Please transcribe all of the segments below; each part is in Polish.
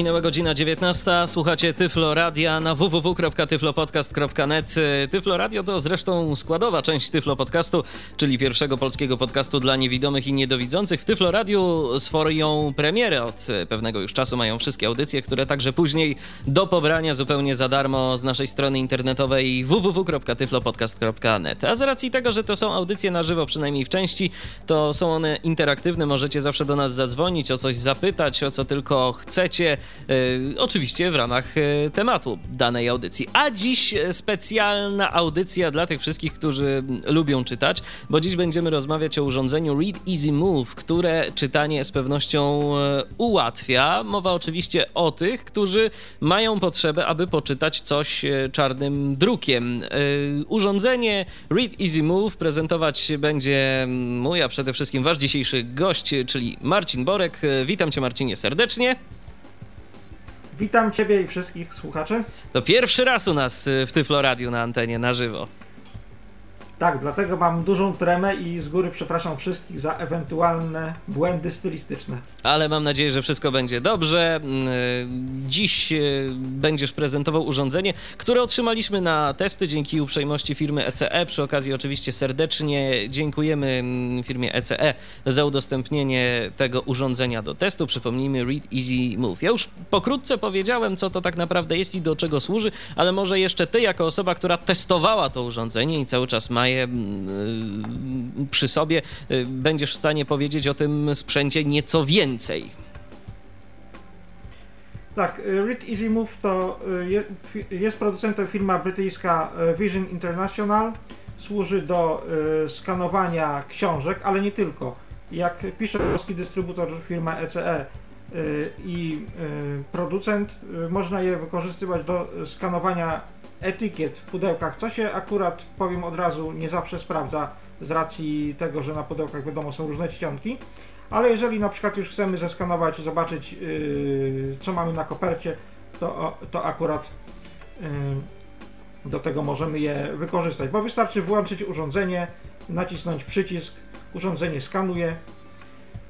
Minęła godzina 19. Słuchacie Tyflo Radia na www.tyflopodcast.net. Tyflo Radio to zresztą składowa część Tyflo Podcastu, czyli pierwszego polskiego podcastu dla niewidomych i niedowidzących. W Tyflo Radiu swoją premierę od pewnego już czasu mają wszystkie audycje, które także później do pobrania zupełnie za darmo z naszej strony internetowej www.tyflopodcast.net. A z racji tego, że to są audycje na żywo, przynajmniej w części, to są one interaktywne. Możecie zawsze do nas zadzwonić, o coś zapytać, o co tylko chcecie. E, oczywiście w ramach e, tematu danej audycji. A dziś specjalna audycja dla tych wszystkich, którzy lubią czytać, bo dziś będziemy rozmawiać o urządzeniu Read Easy Move, które czytanie z pewnością e, ułatwia. Mowa oczywiście o tych, którzy mają potrzebę, aby poczytać coś czarnym drukiem. Urządzenie Read Easy Move prezentować będzie mój, a przede wszystkim wasz dzisiejszy gość, czyli Marcin Borek. Witam cię Marcinie serdecznie. Witam Ciebie i wszystkich słuchaczy. To pierwszy raz u nas y, w Tyflo Radio na antenie na żywo. Tak, dlatego mam dużą tremę i z góry przepraszam wszystkich za ewentualne błędy stylistyczne. Ale mam nadzieję, że wszystko będzie dobrze. Mm, dziś y, będziesz prezentował urządzenie, które otrzymaliśmy na testy dzięki uprzejmości firmy ECE. E. Przy okazji oczywiście serdecznie dziękujemy mm, firmie ECE e za udostępnienie tego urządzenia do testu. Przypomnijmy Read Easy Move. Ja już pokrótce powiedziałem, co to tak naprawdę jest i do czego służy, ale może jeszcze ty jako osoba, która testowała to urządzenie i cały czas ma je mm, przy sobie, y, będziesz w stanie powiedzieć o tym sprzęcie nieco więcej. Tak, y, Read Easy Move to y, jest producentem firma brytyjska Vision International. Służy do skanowania książek, ale nie tylko. Jak pisze polski dystrybutor firma ECE i producent, można je wykorzystywać do skanowania etykiet w pudełkach, co się akurat, powiem od razu, nie zawsze sprawdza z racji tego, że na pudełkach wiadomo są różne czcionki, ale jeżeli na przykład już chcemy zeskanować, zobaczyć yy, co mamy na kopercie, to, to akurat yy, do tego możemy je wykorzystać, bo wystarczy włączyć urządzenie, nacisnąć przycisk, urządzenie skanuje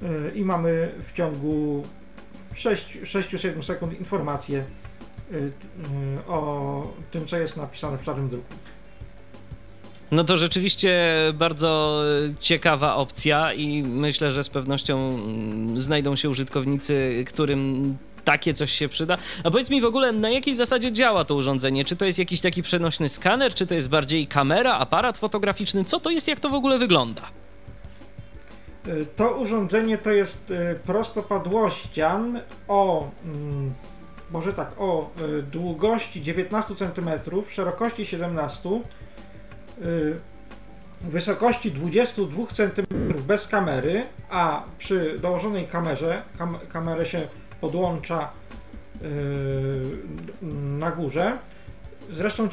yy, i mamy w ciągu 6-7 sekund informację o tym, co jest napisane w czarnym druku. No to rzeczywiście bardzo ciekawa opcja i myślę, że z pewnością znajdą się użytkownicy, którym takie coś się przyda. A powiedz mi w ogóle, na jakiej zasadzie działa to urządzenie? Czy to jest jakiś taki przenośny skaner, czy to jest bardziej kamera, aparat fotograficzny? Co to jest, jak to w ogóle wygląda? Y, to urządzenie to jest prostopadłościan o mm, może tak, o y, długości 19 cm, szerokości 17 y, wysokości 22 cm bez kamery, a przy dołożonej kamerze, kam kamerę się podłącza y, na górze. Zresztą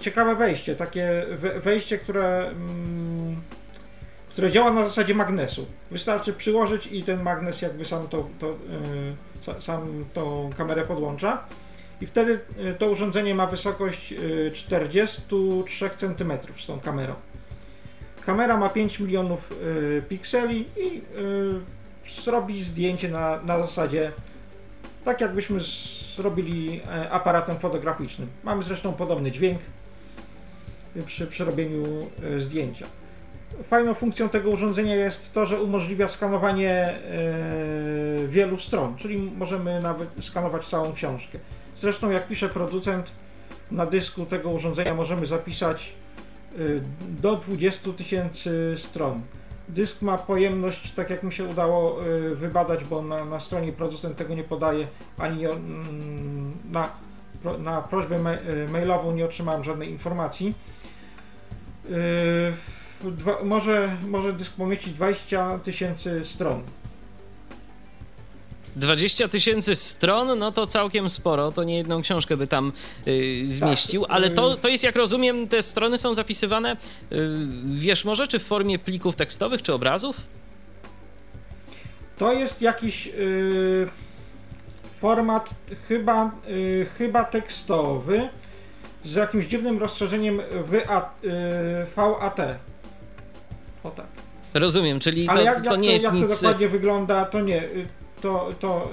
ciekawe wejście, takie wejście, które, mm, które działa na zasadzie magnesu. Wystarczy przyłożyć i ten magnes jakby sam to, to sam tą kamerę podłącza i wtedy y, to urządzenie ma wysokość 43 y, cm z tą kamerą. Kamera ma 5 milionów y, pikseli i zrobi zdjęcie na, na zasadzie tak jakbyśmy zrobili e, aparatem fotograficznym. Mamy zresztą podobny dźwięk przy przerobieniu zdjęcia. Fajną funkcją tego urządzenia jest to, że umożliwia skanowanie e, wielu stron, czyli możemy nawet skanować całą książkę. Zresztą jak pisze producent, na dysku tego urządzenia możemy zapisać e, do 20 tysięcy stron. Dysk ma pojemność, tak jak mi się udało e, wybadać, bo na, na stronie producent tego nie podaje, ani mm, na, na prośbę mailową nie otrzymałem żadnej informacji dwa, może, może dysk pomieścić 20 tysięcy stron. 20 tysięcy stron, no to całkiem sporo, to nie jedną książkę by tam y, zmieścił, tak. ale to, to jest, jak rozumiem, te strony są zapisywane, y, wiesz może, czy w formie plików tekstowych, czy obrazów? To jest jakiś y, format chyba, y, chyba tekstowy z jakimś dziwnym rozszerzeniem WA, y, VAT. O tak. Rozumiem, czyli to, jak, to jak nie to, jest jak nic... to dokładnie wygląda, to nie, y, to, to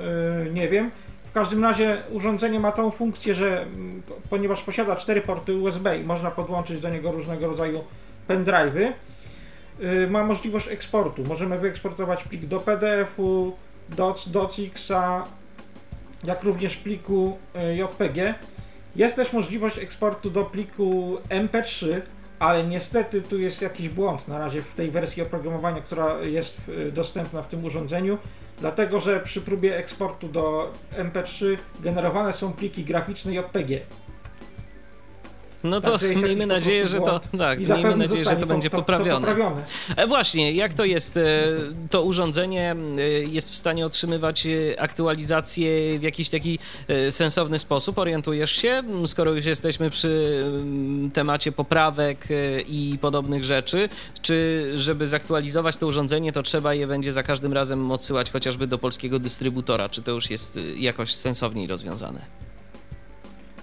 y, nie wiem. W każdym razie urządzenie ma tą funkcję, że mm, po- ponieważ posiada cztery porty USB i można podłączyć do niego różnego rodzaju pendrive'y, y, ma możliwość eksportu. Możemy wyeksportować plik do PDF-u, doc, docx-a, jak również pliku y, JPG. Jest też możliwość eksportu do pliku MP3, ale niestety tu jest jakiś błąd na razie w tej wersji oprogramowania, która jest y, dostępna w tym urządzeniu, dlatego że przy próbie eksportu do MP3 generowane są pliki graficzne JPG. No to miejmy nadzieję, że to, tak, miejmy nadzieję, że to będzie to, poprawione. To poprawione. E, właśnie, jak to jest? e, To urządzenie e, jest w stanie otrzymywać aktualizacje w jakiś taki sensowny sposób? Orientujesz się? Skoro już jesteśmy przy mm, temacie poprawek i podobnych rzeczy, czy żeby zaktualizować to urządzenie, to trzeba je będzie za każdym razem odsyłać chociażby do polskiego dystrybutora? Czy to już jest jakoś sensowniej rozwiązane?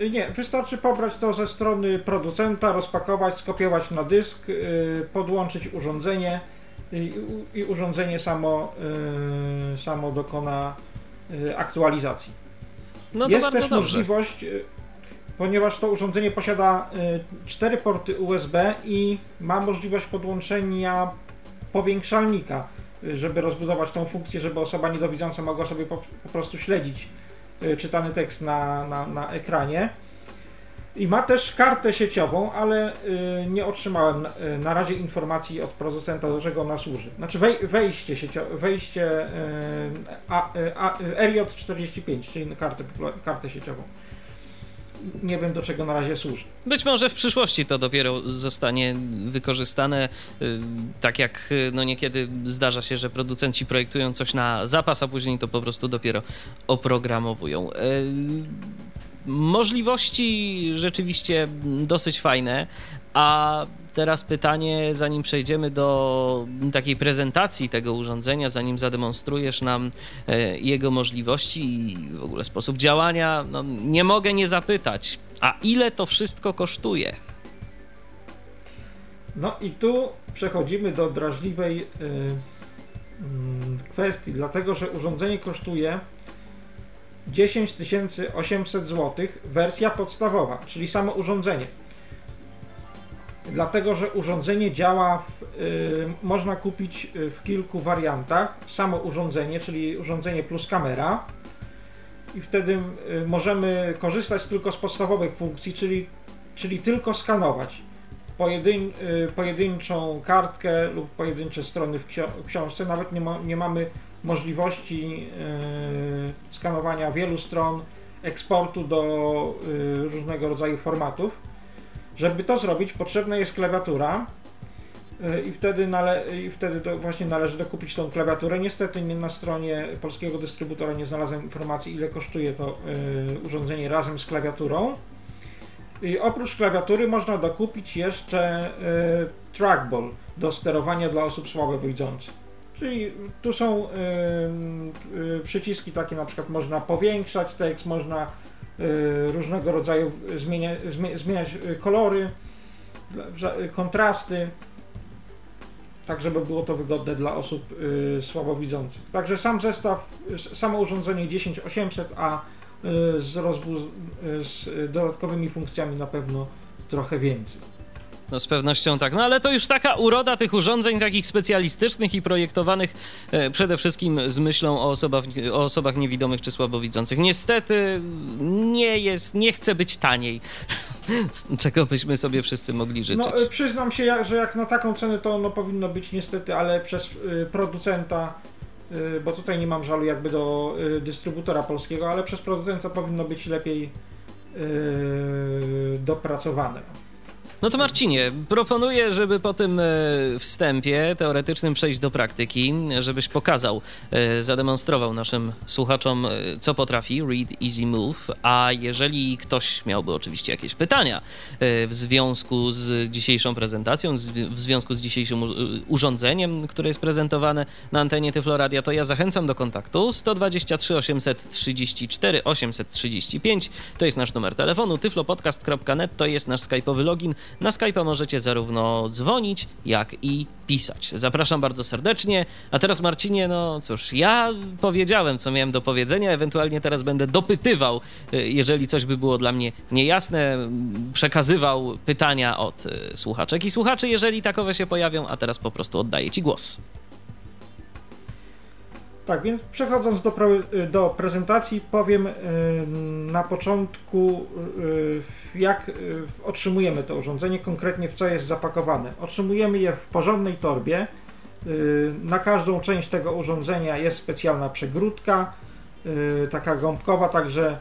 Y, Nie, wystarczy pobrać to ze strony producenta, rozpakować, skopiować na dysk, y, podłączyć urządzenie i, urządzenie samo, y, samo dokona aktualizacji. No to Jest bardzo też dobrze. możliwość, ponieważ to urządzenie posiada cztery porty USB i ma możliwość podłączenia powiększalnika, żeby rozbudować tą funkcję, żeby osoba niedowidząca mogła sobie po, po prostu śledzić czytany tekst na, na, na ekranie. I ma też kartę sieciową, ale y, nie otrzymałem y, na razie informacji od producenta, do czego ona służy. Znaczy wej, wejście, siecio, wejście y, a, y, a, y, RJ45, czyli kartę, kartę sieciową. Nie wiem do czego na razie służy. Być może w przyszłości to dopiero zostanie wykorzystane, y, tak jak y, no niekiedy zdarza się, że producenci projektują coś na zapas, a później to po prostu dopiero oprogramowują. Y, Możliwości rzeczywiście dosyć fajne, a teraz pytanie, zanim przejdziemy do takiej prezentacji tego urządzenia, zanim zademonstrujesz nam e, jego możliwości i w ogóle sposób działania, no, nie mogę nie zapytać, a ile to wszystko kosztuje? No i tu przechodzimy do drażliwej y, mm, kwestii, dlatego że urządzenie kosztuje 10 800 zł, wersja podstawowa, czyli samo urządzenie. Dlatego, że urządzenie działa, w, y, można kupić y, w kilku wariantach. Samo urządzenie, czyli urządzenie plus kamera. I wtedy y, możemy korzystać tylko z podstawowych funkcji, czyli, czyli tylko skanować pojedyn, y, pojedynczą kartkę lub pojedyncze strony w, książce. Nawet nie, ma, nie mamy możliwości y, skanowania wielu stron, eksportu do y, różnego rodzaju formatów. Żeby to zrobić, potrzebna jest klawiatura. y, I wtedy, nale, I wtedy właśnie należy dokupić tą klawiaturę. Niestety nie na stronie polskiego dystrybutora nie znalazłem informacji, ile kosztuje to y, urządzenie razem z klawiaturą. I oprócz klawiatury można dokupić jeszcze y, trackball do sterowania dla osób słabowidzących. Czyli tu są y, y, przyciski takie na przykład można powiększać tekst, można różnego rodzaju zmienia, zmie- zmieniać y, kolory, y, kontrasty, tak żeby było to wygodne dla osób y, słabowidzących. Także sam zestaw, y, samo urządzenie 10800, a y, z, rozbu- y, z dodatkowymi funkcjami na pewno trochę więcej. No z pewnością tak. No ale to już taka uroda tych urządzeń takich specjalistycznych i projektowanych e, przede wszystkim z myślą o osobach, o osobach niewidomych czy słabowidzących. Niestety nie jest, nie chce być taniej. Czego byśmy sobie wszyscy mogli życzyć. No, przyznam się, jak- że jak na taką cenę to ono powinno być niestety, ale przez y, producenta, y, bo tutaj nie mam żalu jakby do y, dystrybutora polskiego, ale przez producenta powinno być lepiej dopracowane. No to Marcinie, proponuję, żeby po tym e, wstępie teoretycznym przejść do praktyki, żebyś pokazał, e, zademonstrował naszym słuchaczom, e, co potrafi Read Easy Move, a jeżeli ktoś miałby oczywiście jakieś pytania w związku z dzisiejszą prezentacją, w związku z dzisiejszym urządzeniem, które jest prezentowane na antenie Tyfloradia, to ja zachęcam do kontaktu. 123 834 835, to jest nasz numer telefonu, tyflopodcast.net to jest nasz skype'owy login, na Skype'a możecie zarówno dzwonić, jak i pisać. Zapraszam bardzo serdecznie. A teraz, Marcinie, no cóż, ja powiedziałem, co miałem do powiedzenia, ewentualnie teraz będę dopytywał, y, jeżeli coś by było dla mnie niejasne, przekazywał pytania od y, słuchaczek i słuchaczy, jeżeli takowe się pojawią, a teraz po prostu oddaję Ci głos. Tak, więc przechodząc do, do prezentacji, powiem na początku, jak otrzymujemy to urządzenie, konkretnie w co jest zapakowane. Otrzymujemy je w porządnej torbie. Na każdą część tego urządzenia jest specjalna przegródka, taka gąbkowa, także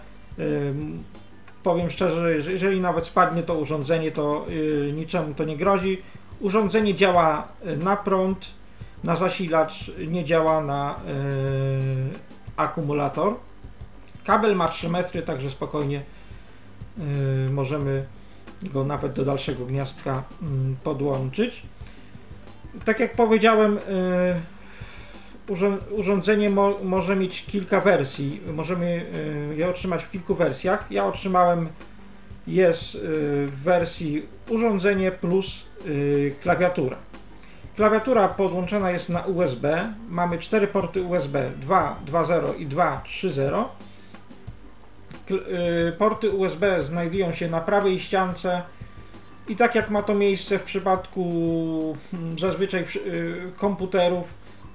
powiem szczerze, że jeżeli nawet spadnie to urządzenie, to niczemu to nie grozi. Urządzenie działa na prąd, na zasilacz, nie działa na akumulator. Kabel ma 3 metry, także spokojnie możemy go nawet do dalszego gniazdka yy, podłączyć. Tak jak powiedziałem, urządzenie mo może mieć kilka wersji. Możemy je otrzymać w kilku wersjach. Ja otrzymałem jest w wersji urządzenie plus klawiatura. Klawiatura podłączona jest na USB. Mamy cztery porty USB 2, 2.0 i 2.3.0. Y, porty USB znajdują się na prawej ściance i tak jak ma to miejsce w przypadku mm, zazwyczaj y, komputerów,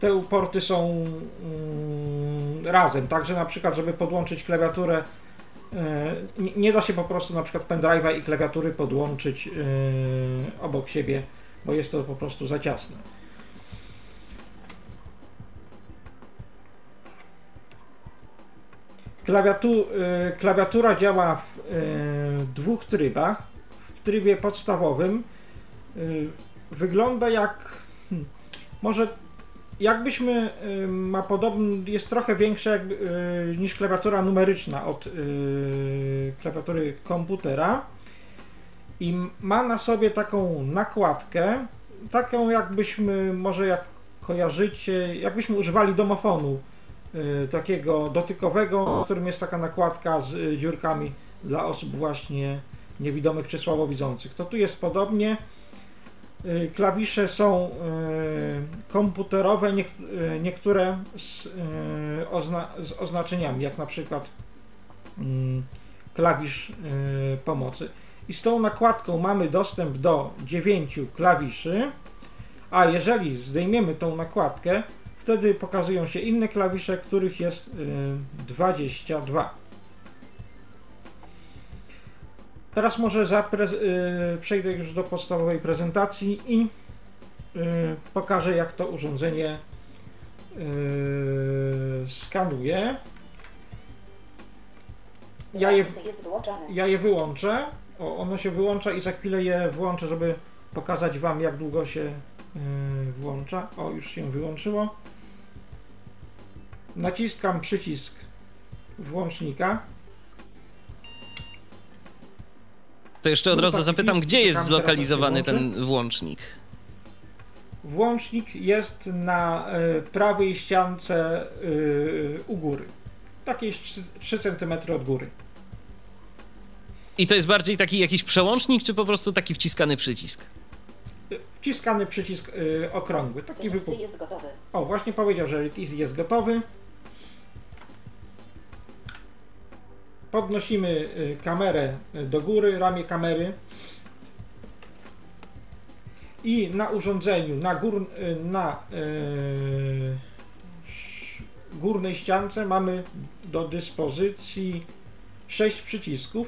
te porty są mm, razem. Także na przykład, żeby podłączyć klawiaturę, y, nie da się po prostu na przykład pendrive'a i klawiatury podłączyć obok siebie bo jest to po prostu za ciasne. Klawiatu, y, klawiatura działa w y, dwóch trybach. W trybie podstawowym y, wygląda jak hmm, może jakbyśmy ma podobny, jest trochę większa jak, niż klawiatura numeryczna od klawiatury komputera i ma na sobie taką nakładkę, taką jakbyśmy, może jak kojarzycie, jakbyśmy używali domofonu takiego dotykowego, w którym jest taka nakładka z y, dziurkami dla osób właśnie niewidomych czy słabowidzących. To tu jest podobnie. Y, klawisze są y, komputerowe, nie, y, niektóre z, y, ozna z, oznaczeniami, jak na przykład mm, klawisz pomocy i z tą nakładką mamy dostęp do 9 klawiszy, a jeżeli zdejmiemy tą nakładkę, wtedy pokazują się inne klawisze, których jest 22. Teraz może y, przejdę już do podstawowej prezentacji i y, pokażę jak to urządzenie y, skanuje. Ja je, ja je wyłączę. O, ono się wyłącza i za chwilę je włączę, żeby pokazać Wam jak długo się włącza. O, już się wyłączyło. Naciskam przycisk włącznika. To jeszcze od razu zapytam, gdzie jest zlokalizowany ten włącznik? Włącznik jest na y, prawej ściance y, u góry. Jakieś 3 cm od góry. I to jest bardziej taki jakiś przełącznik, czy po prostu taki wciskany przycisk? Wciskany przycisk yy, okrągły. Taki wypuk. jest gotowy. O, właśnie powiedział, że Easy jest gotowy. Podnosimy y, kamerę do góry, ramię kamery. I na urządzeniu, na, gór, y, na górnej ściance mamy do dyspozycji 6 przycisków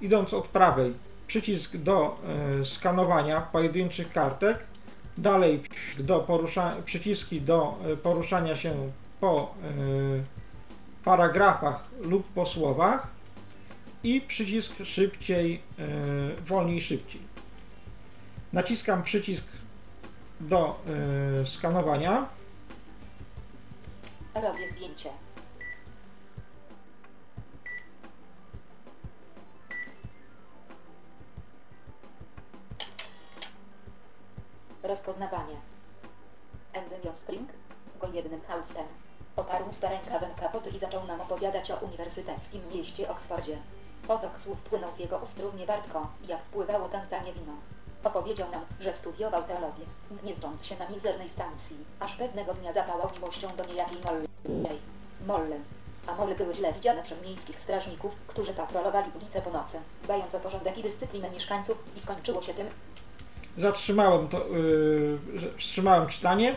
idąc od prawej, przycisk do skanowania pojedynczych kartek, dalej do porusza, przyciski do poruszania się po paragrafach lub po słowach i przycisk szybciej, wolniej, szybciej. naciskam przycisk do y, skanowania. Robię zdjęcie. Rozpoznawanie. Endymion Spring go jednym hausem. Oparł sta rękawem kapot i zaczął nam opowiadać o uniwersyteckim mieście Oksfordzie. Potok słów płynął z jego ust równie wartko, jak wpływało tam tanie wino. Opowiedział nam, że studiował teologię, nie zdąc się na mizernej stacji, aż pewnego dnia zapałał miłością do niejakiej Molly. Molle. A molle były źle widziane przez miejskich strażników, którzy patrolowali ulice po nocy, dbając o porządek i dyscyplinę mieszkańców i skończyło się tym, Zatrzymałem to, y, że- wstrzymałem czytanie.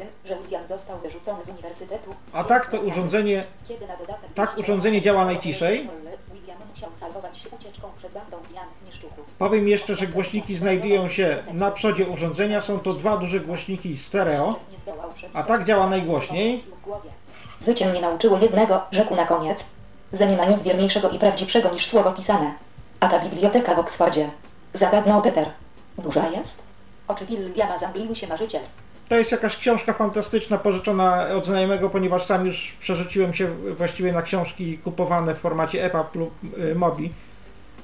Tym, że William został wyrzucony z uniwersytetu. A tak to urządzenie tak urządzenie działa najciszej. Powiem jeszcze, że głośniki znajdują się na przodzie urządzenia. Są to dwa duże głośniki stereo. A tak działa najgłośniej. Życie mnie nauczyło jednego, rzekł na koniec. Że nie ma nic wierniejszego i prawdziwszego niż słowo pisane. A ta biblioteka w Oksfordzie. Zagadnął Peter. Duża jest? Oczy Williama zamgliły się marzyciel. To jest jakaś książka fantastyczna pożyczona od znajomego, ponieważ sam już przerzuciłem się właściwie na książki kupowane w formacie EPUB lub y, MOBI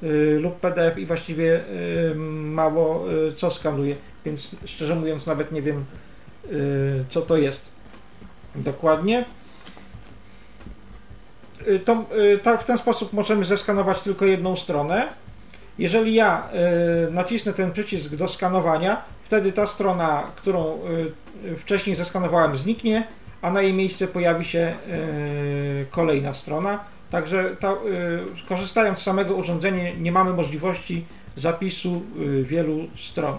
y, lub PDF i właściwie y, mało co skanuję, więc szczerze mówiąc nawet nie wiem co to jest dokładnie. To, tak, w ten sposób możemy zeskanować tylko jedną stronę. Jeżeli ja nacisnę ten przycisk do skanowania, wtedy ta strona, którą y, wcześniej zeskanowałem, zniknie, a na jej miejsce pojawi się y, kolejna strona. Także ta, y, korzystając z samego urządzenia nie mamy możliwości zapisu y, wielu stron.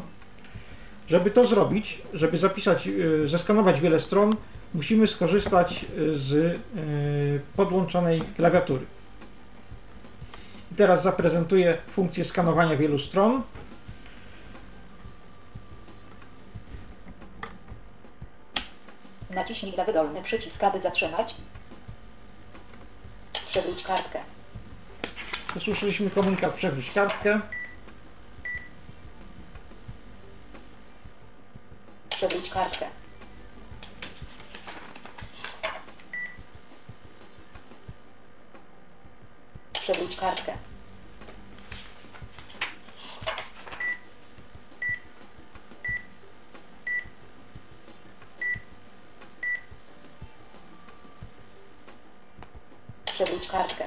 Żeby to zrobić, żeby zapisać, y, zeskanować wiele stron, musimy skorzystać y, z y, podłączonej klawiatury. Teraz zaprezentuję funkcję skanowania wielu stron. Naciśnij lewy dolny przycisk, aby zatrzymać. Przewróć kartkę. Usłyszeliśmy komunikat przewróć kartkę. Przewróć kartkę. Przewróć kartkę. Przewróć kartkę.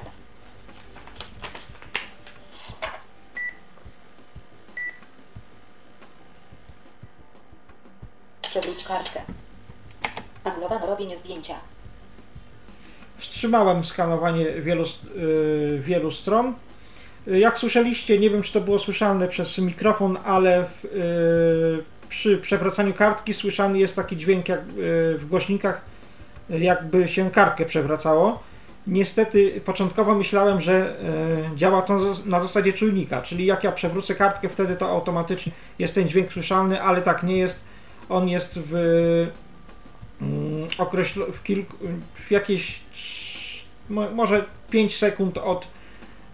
Przewróć kartkę. Anulowano robienie zdjęcia. Wstrzymałem skanowanie wielu, y, wielu stron. Jak słyszeliście, nie wiem czy to było słyszalne przez mikrofon, ale w, y, przy przewracaniu kartki słyszany jest taki dźwięk jak y, w głośnikach, jakby się kartkę przewracało. Niestety początkowo myślałem, że działa to na zasadzie czujnika, czyli jak ja przewrócę kartkę, wtedy to automatycznie jest ten dźwięk słyszalny, ale tak nie jest. On jest w określo- w, kilku, w jakieś może 5 sekund od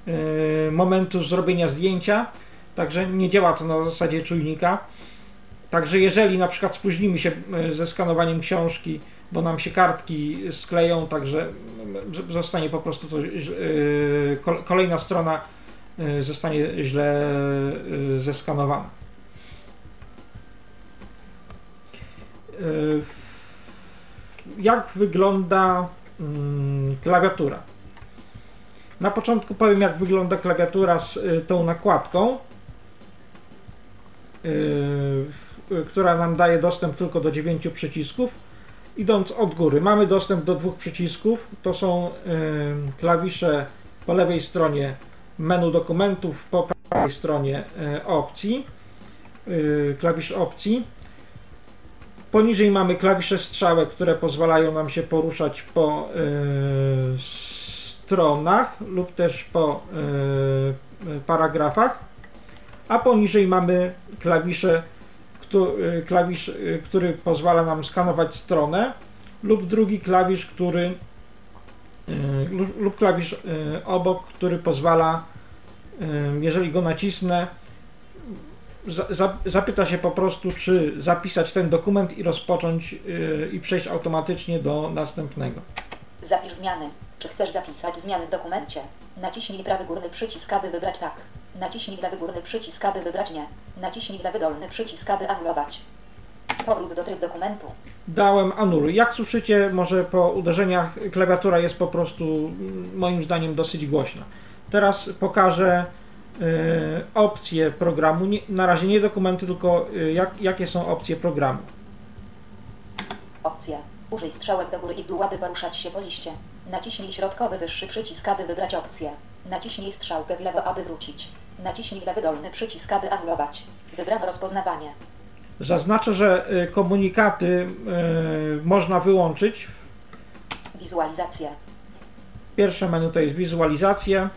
y, momentu zrobienia zdjęcia, także nie działa to na zasadzie czujnika. Także jeżeli na przykład spóźnimy się y, ze skanowaniem książki, bo nam się kartki skleją, także zostanie po prostu to y, kol- kolejna strona zostanie źle zeskanowana. Y, jak wygląda mm, klawiatura. Na początku powiem, jak wygląda klawiatura z y, tą nakładką, y, w- która nam daje dostęp tylko do 9 przycisków. Idąc od góry, mamy dostęp do dwóch przycisków. To są y, klawisze po lewej stronie menu dokumentów, po prawej stronie y, opcji, y, klawisz opcji. Poniżej mamy klawisze strzałek, które pozwalają nam się poruszać po y, stronach lub też po y, y, paragrafach. A poniżej mamy klawisze, klawisz, który pozwala nam skanować stronę lub drugi klawisz, który lub, klawisz obok, który pozwala Jeżeli go nacisnę, za, za, zapyta się po prostu, czy zapisać ten dokument i rozpocząć yy, i przejść automatycznie do następnego. Zapisz zmiany. Czy chcesz zapisać zmiany w dokumencie? Naciśnij prawy górny przycisk, aby wybrać tak. Naciśnij lewy górny przycisk, aby wybrać nie. Naciśnij lewy dolny przycisk, aby anulować. Powrót do tryb dokumentu. Dałem anuluj. Jak słyszycie, może po uderzeniach klawiatura jest po prostu mm, moim zdaniem dosyć głośna. Teraz pokażę opcje programu. Nie, na razie nie dokumenty, tylko y, jak, jakie są opcje programu. Opcje. Użyj strzałek do góry i w dół, aby poruszać się po liście. Naciśnij środkowy wyższy przycisk, aby wybrać opcję. Naciśnij strzałkę w lewo, aby wrócić. Naciśnij lewy dolny przycisk, aby anulować. Wybrano rozpoznawanie. Zaznaczę, że y, komunikaty y, można wyłączyć. Wizualizację. Pierwsze menu to jest wizualizacja.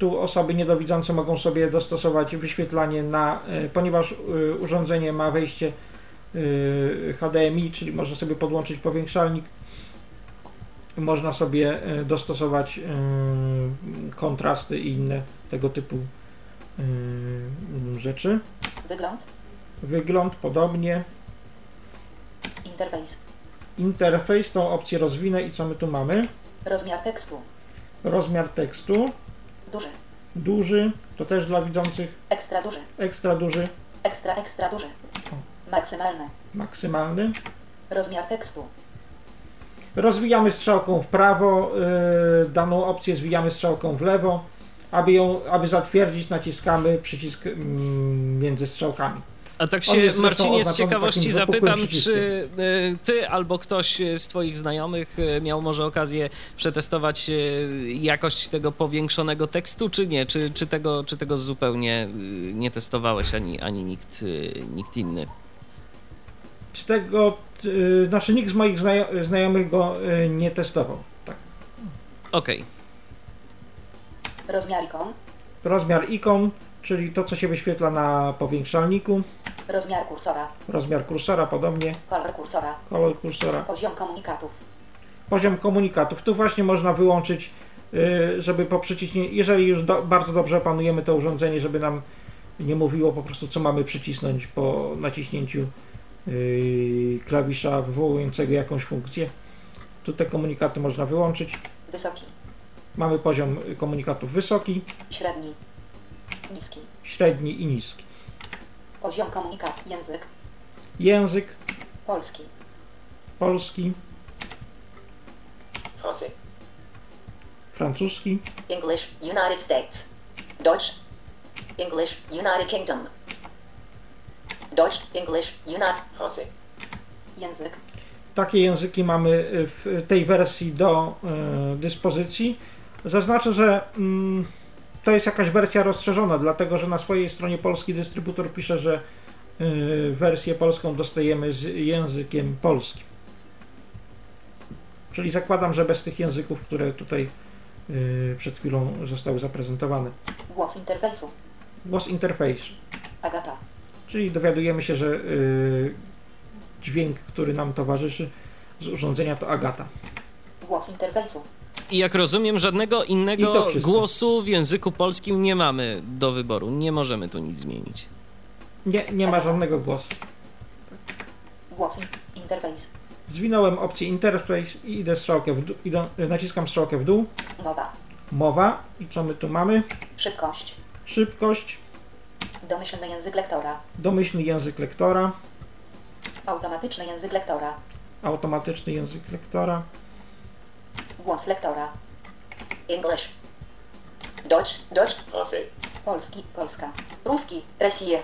Tu osoby niedowidzące mogą sobie dostosować wyświetlanie na, y, ponieważ y, urządzenie ma wejście y, HDMI, czyli można sobie podłączyć powiększalnik. Można sobie dostosować kontrasty i inne tego typu rzeczy. Wygląd. Wygląd podobnie. Interfejs. Interfejs, tą opcję rozwinę i co my tu mamy? Rozmiar tekstu. Rozmiar tekstu. Duży. Duży, to też dla widzących. Ekstra duży. Ekstra duży. Ekstra, ekstra duży. Maksymalny. Maksymalny. Rozmiar tekstu. Rozwijamy strzałką w prawo, yy, daną opcję zwijamy strzałką w lewo. Aby ją, aby zatwierdzić, naciskamy przycisk mm, między strzałkami. A tak się, Marcinie, z ciekawości zapytam, czy y, ty albo ktoś z twoich znajomych y, miał może okazję przetestować y, jakość tego powiększonego tekstu, czy nie? Czy, czy, tego, czy tego zupełnie nie testowałeś, ani, ani nikt, nikt inny? Z tego, znaczy nikt z moich znajo- znajomych go nie testował. Tak. Okej. Rozmiar ikon. Rozmiar ikon, czyli to, co się wyświetla na powiększalniku. Rozmiar kursora. Rozmiar kursora podobnie. Kolor kursora. Kolor kursora. Poziom komunikatów. Poziom komunikatów. Tu właśnie można wyłączyć, y, żeby po przyciśnięciu, jeżeli już do, bardzo dobrze opanujemy to urządzenie, żeby nam nie mówiło po prostu, co mamy przycisnąć po naciśnięciu y, klawisza wywołującego jakąś funkcję. Tu te komunikaty można wyłączyć. Wysoki. Mamy poziom komunikatów wysoki, Średni. Niski. średni i niski. Poziom komunikat. Język. Język Polski. polski, Français. francuski, English, United States. Deutsch, English, United Kingdom. Deutsch, English, United, Français. Język. Takie języki mamy w tej wersji do e, dyspozycji. Zaznaczę, że mm, to jest jakaś wersja rozszerzona, dlatego że na swojej stronie polski dystrybutor pisze, że e, wersję polską dostajemy z językiem polskim. Czyli zakładam, że bez tych języków, które tutaj e, przed chwilą zostały zaprezentowane. Głos interfejsu. Głos interfejsu. Agata. Czyli dowiadujemy się, że y, dźwięk, który nam towarzyszy z urządzenia to Agata. Głos interfejsu. I jak rozumiem, żadnego innego głosu w języku polskim nie mamy do wyboru. Nie możemy tu nic zmienić. Nie, nie ma żadnego głosu. Głos in- interfejs. Zwinąłem opcję interface i idę strzałkę w dół, idę, naciskam strzałkę w dół. Mowa. Mowa. I co my tu mamy? Szybkość. Szybkość. Domyślny język lektora. Domyślny język lektora. Automatyczny język lektora. Automatyczny język lektora. Głos lektora. English. Deutsch, Deutsch. Français. Polski, Polska. Ruski, Rosja.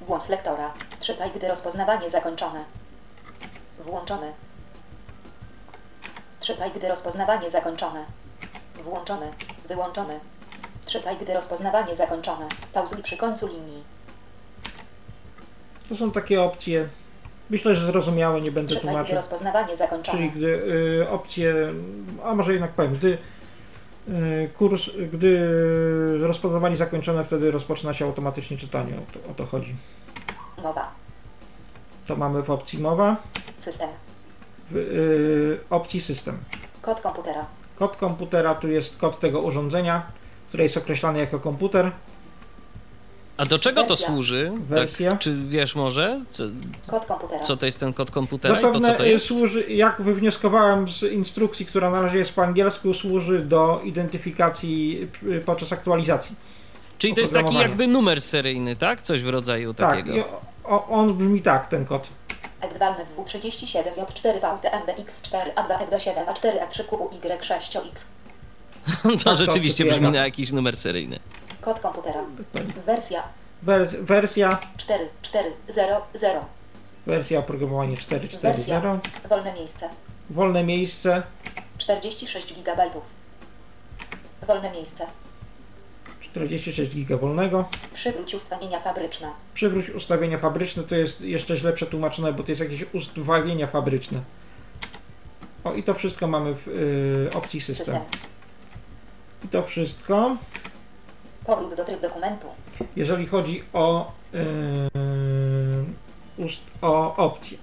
Głos lektora. Czytaj, gdy rozpoznawanie zakończone. Włączone. Czytaj, gdy rozpoznawanie zakończone. Włączone. Wyłączone. Czytaj, gdy rozpoznawanie zakończone. Pauzuj przy końcu linii. Tu są takie opcje Myślę, że zrozumiałe, nie będę tłumaczył. rozpoznawanie zakończone. Czyli gdy y, opcje, a może jednak powiem, gdy y, kurs, gdy rozpoznawanie zakończone, wtedy rozpoczyna się automatycznie czytanie. O to, o to chodzi. Mowa. To mamy w opcji mowa, System. w y, opcji system. Kod komputera. Kod komputera tu jest kod tego urządzenia. które jest określane jako komputer. A do czego to Wersja. służy? Wersja. Tak, czy wiesz może, co, Kod komputera. co to jest ten kod komputera i po co to jest? służy, jak wywnioskowałem z instrukcji, która na razie jest po angielsku, służy do identyfikacji podczas aktualizacji. Czyli to jest taki jakby numer seryjny, tak? Coś w rodzaju Tak, takiego. o, on brzmi tak, ten kod. Edwalny W37 J4 VTMBX4 A2 F7 A4 A3 QY6X. to to rzeczywiście brzmi na jakiś numer seryjny. Kod komputera. Dokładnie. Wersja Wers, wersja, 4400. wersja oprogramowanie 4.4.0, Wolne miejsce. wolne miejsce, 46 GB. Wolne miejsce. 46 giga wolnego. Przywróć ustawienia fabryczne. Przywróć ustawienia fabryczne, to jest jeszcze źle przetłumaczone, bo to jest jakieś ustawienia fabryczne. O i to wszystko mamy w y, opcji system. System. I to wszystko, Powrót do tryb dokumentu. jeżeli chodzi o, y, ust, o opcje.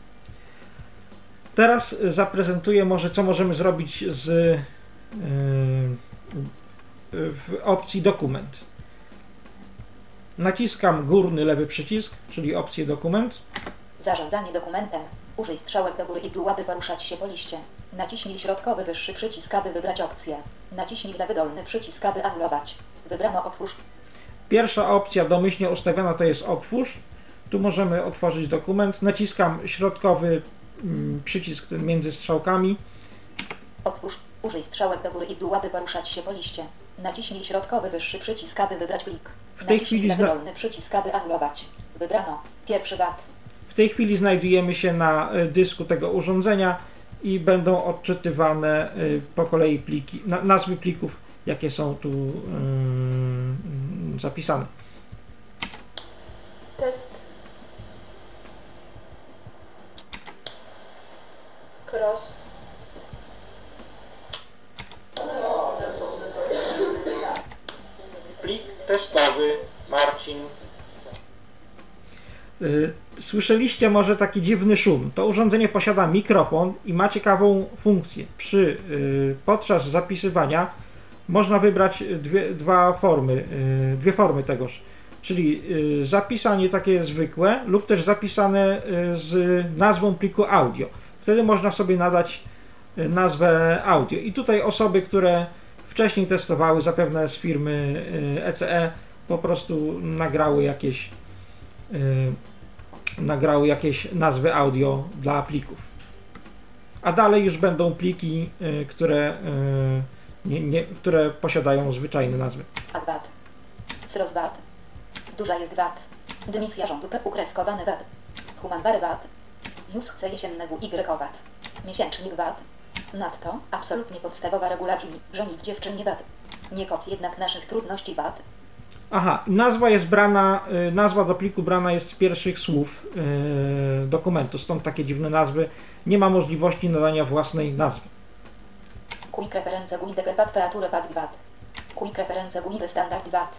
Teraz zaprezentuję może co możemy zrobić z y, w opcji dokument. Naciskam górny lewy przycisk, czyli opcję dokument. Zarządzanie dokumentem. Użyj strzałek do góry i dół, aby poruszać się po liście. Naciśnij środkowy wyższy przycisk, aby wybrać opcję. Naciśnij lewy dolny przycisk, aby anulować. Wybrano otwórz. Pierwsza opcja domyślnie ustawiona to jest otwórz. Tu możemy otworzyć dokument. Naciskam środkowy mm, przycisk ten między strzałkami. Otwórz. Użyj strzałek do góry i dół, aby poruszać się po liście. Naciśnij środkowy wyższy przycisk, aby wybrać plik. W tej Naciśnij chwili zna- dolny przycisk, aby anulować. Wybrano. Pierwszy VAT. W tej chwili znajdujemy się na y, dysku tego urządzenia i będą odczytywane y, po kolei pliki, na, nazwy plików, jakie są tu ym, zapisane. Test. Cross. Plik testowy Marcin. Y, Słyszeliście może taki dziwny szum. To urządzenie posiada mikrofon i ma ciekawą funkcję. Przy, y, podczas zapisywania można wybrać dwie, dwa formy, y, dwie formy tegoż. Czyli y, zapisanie takie zwykłe lub też zapisane y, z nazwą pliku audio. Wtedy można sobie nadać nazwę audio. I tutaj osoby, które wcześniej testowały, zapewne z firmy ECE, po prostu nagrały jakieś nagrały jakieś nazwy audio dla plików. A dalej już będą pliki, które, nie, nie, które posiadają zwyczajne nazwy. Wzrost VAT. Duża jest VAT. Dymisja rządu P. Ukreskowany VAT. Humanwary VAT. News chce jesiennego Y VAT. Miesięcznik VAT. Nadto absolutnie podstawowa regulacji, że nic dziewczyn nie VAT. Nie koc jednak naszych trudności VAT. Aha, nazwa jest brana, y, nazwa do pliku brana jest z pierwszych słów y, dokumentu, stąd takie dziwne nazwy. Nie ma możliwości nadania własnej nazwy. Quick reference guide VAT kreaturę VAT VAT. Quick reference guide standard VAT.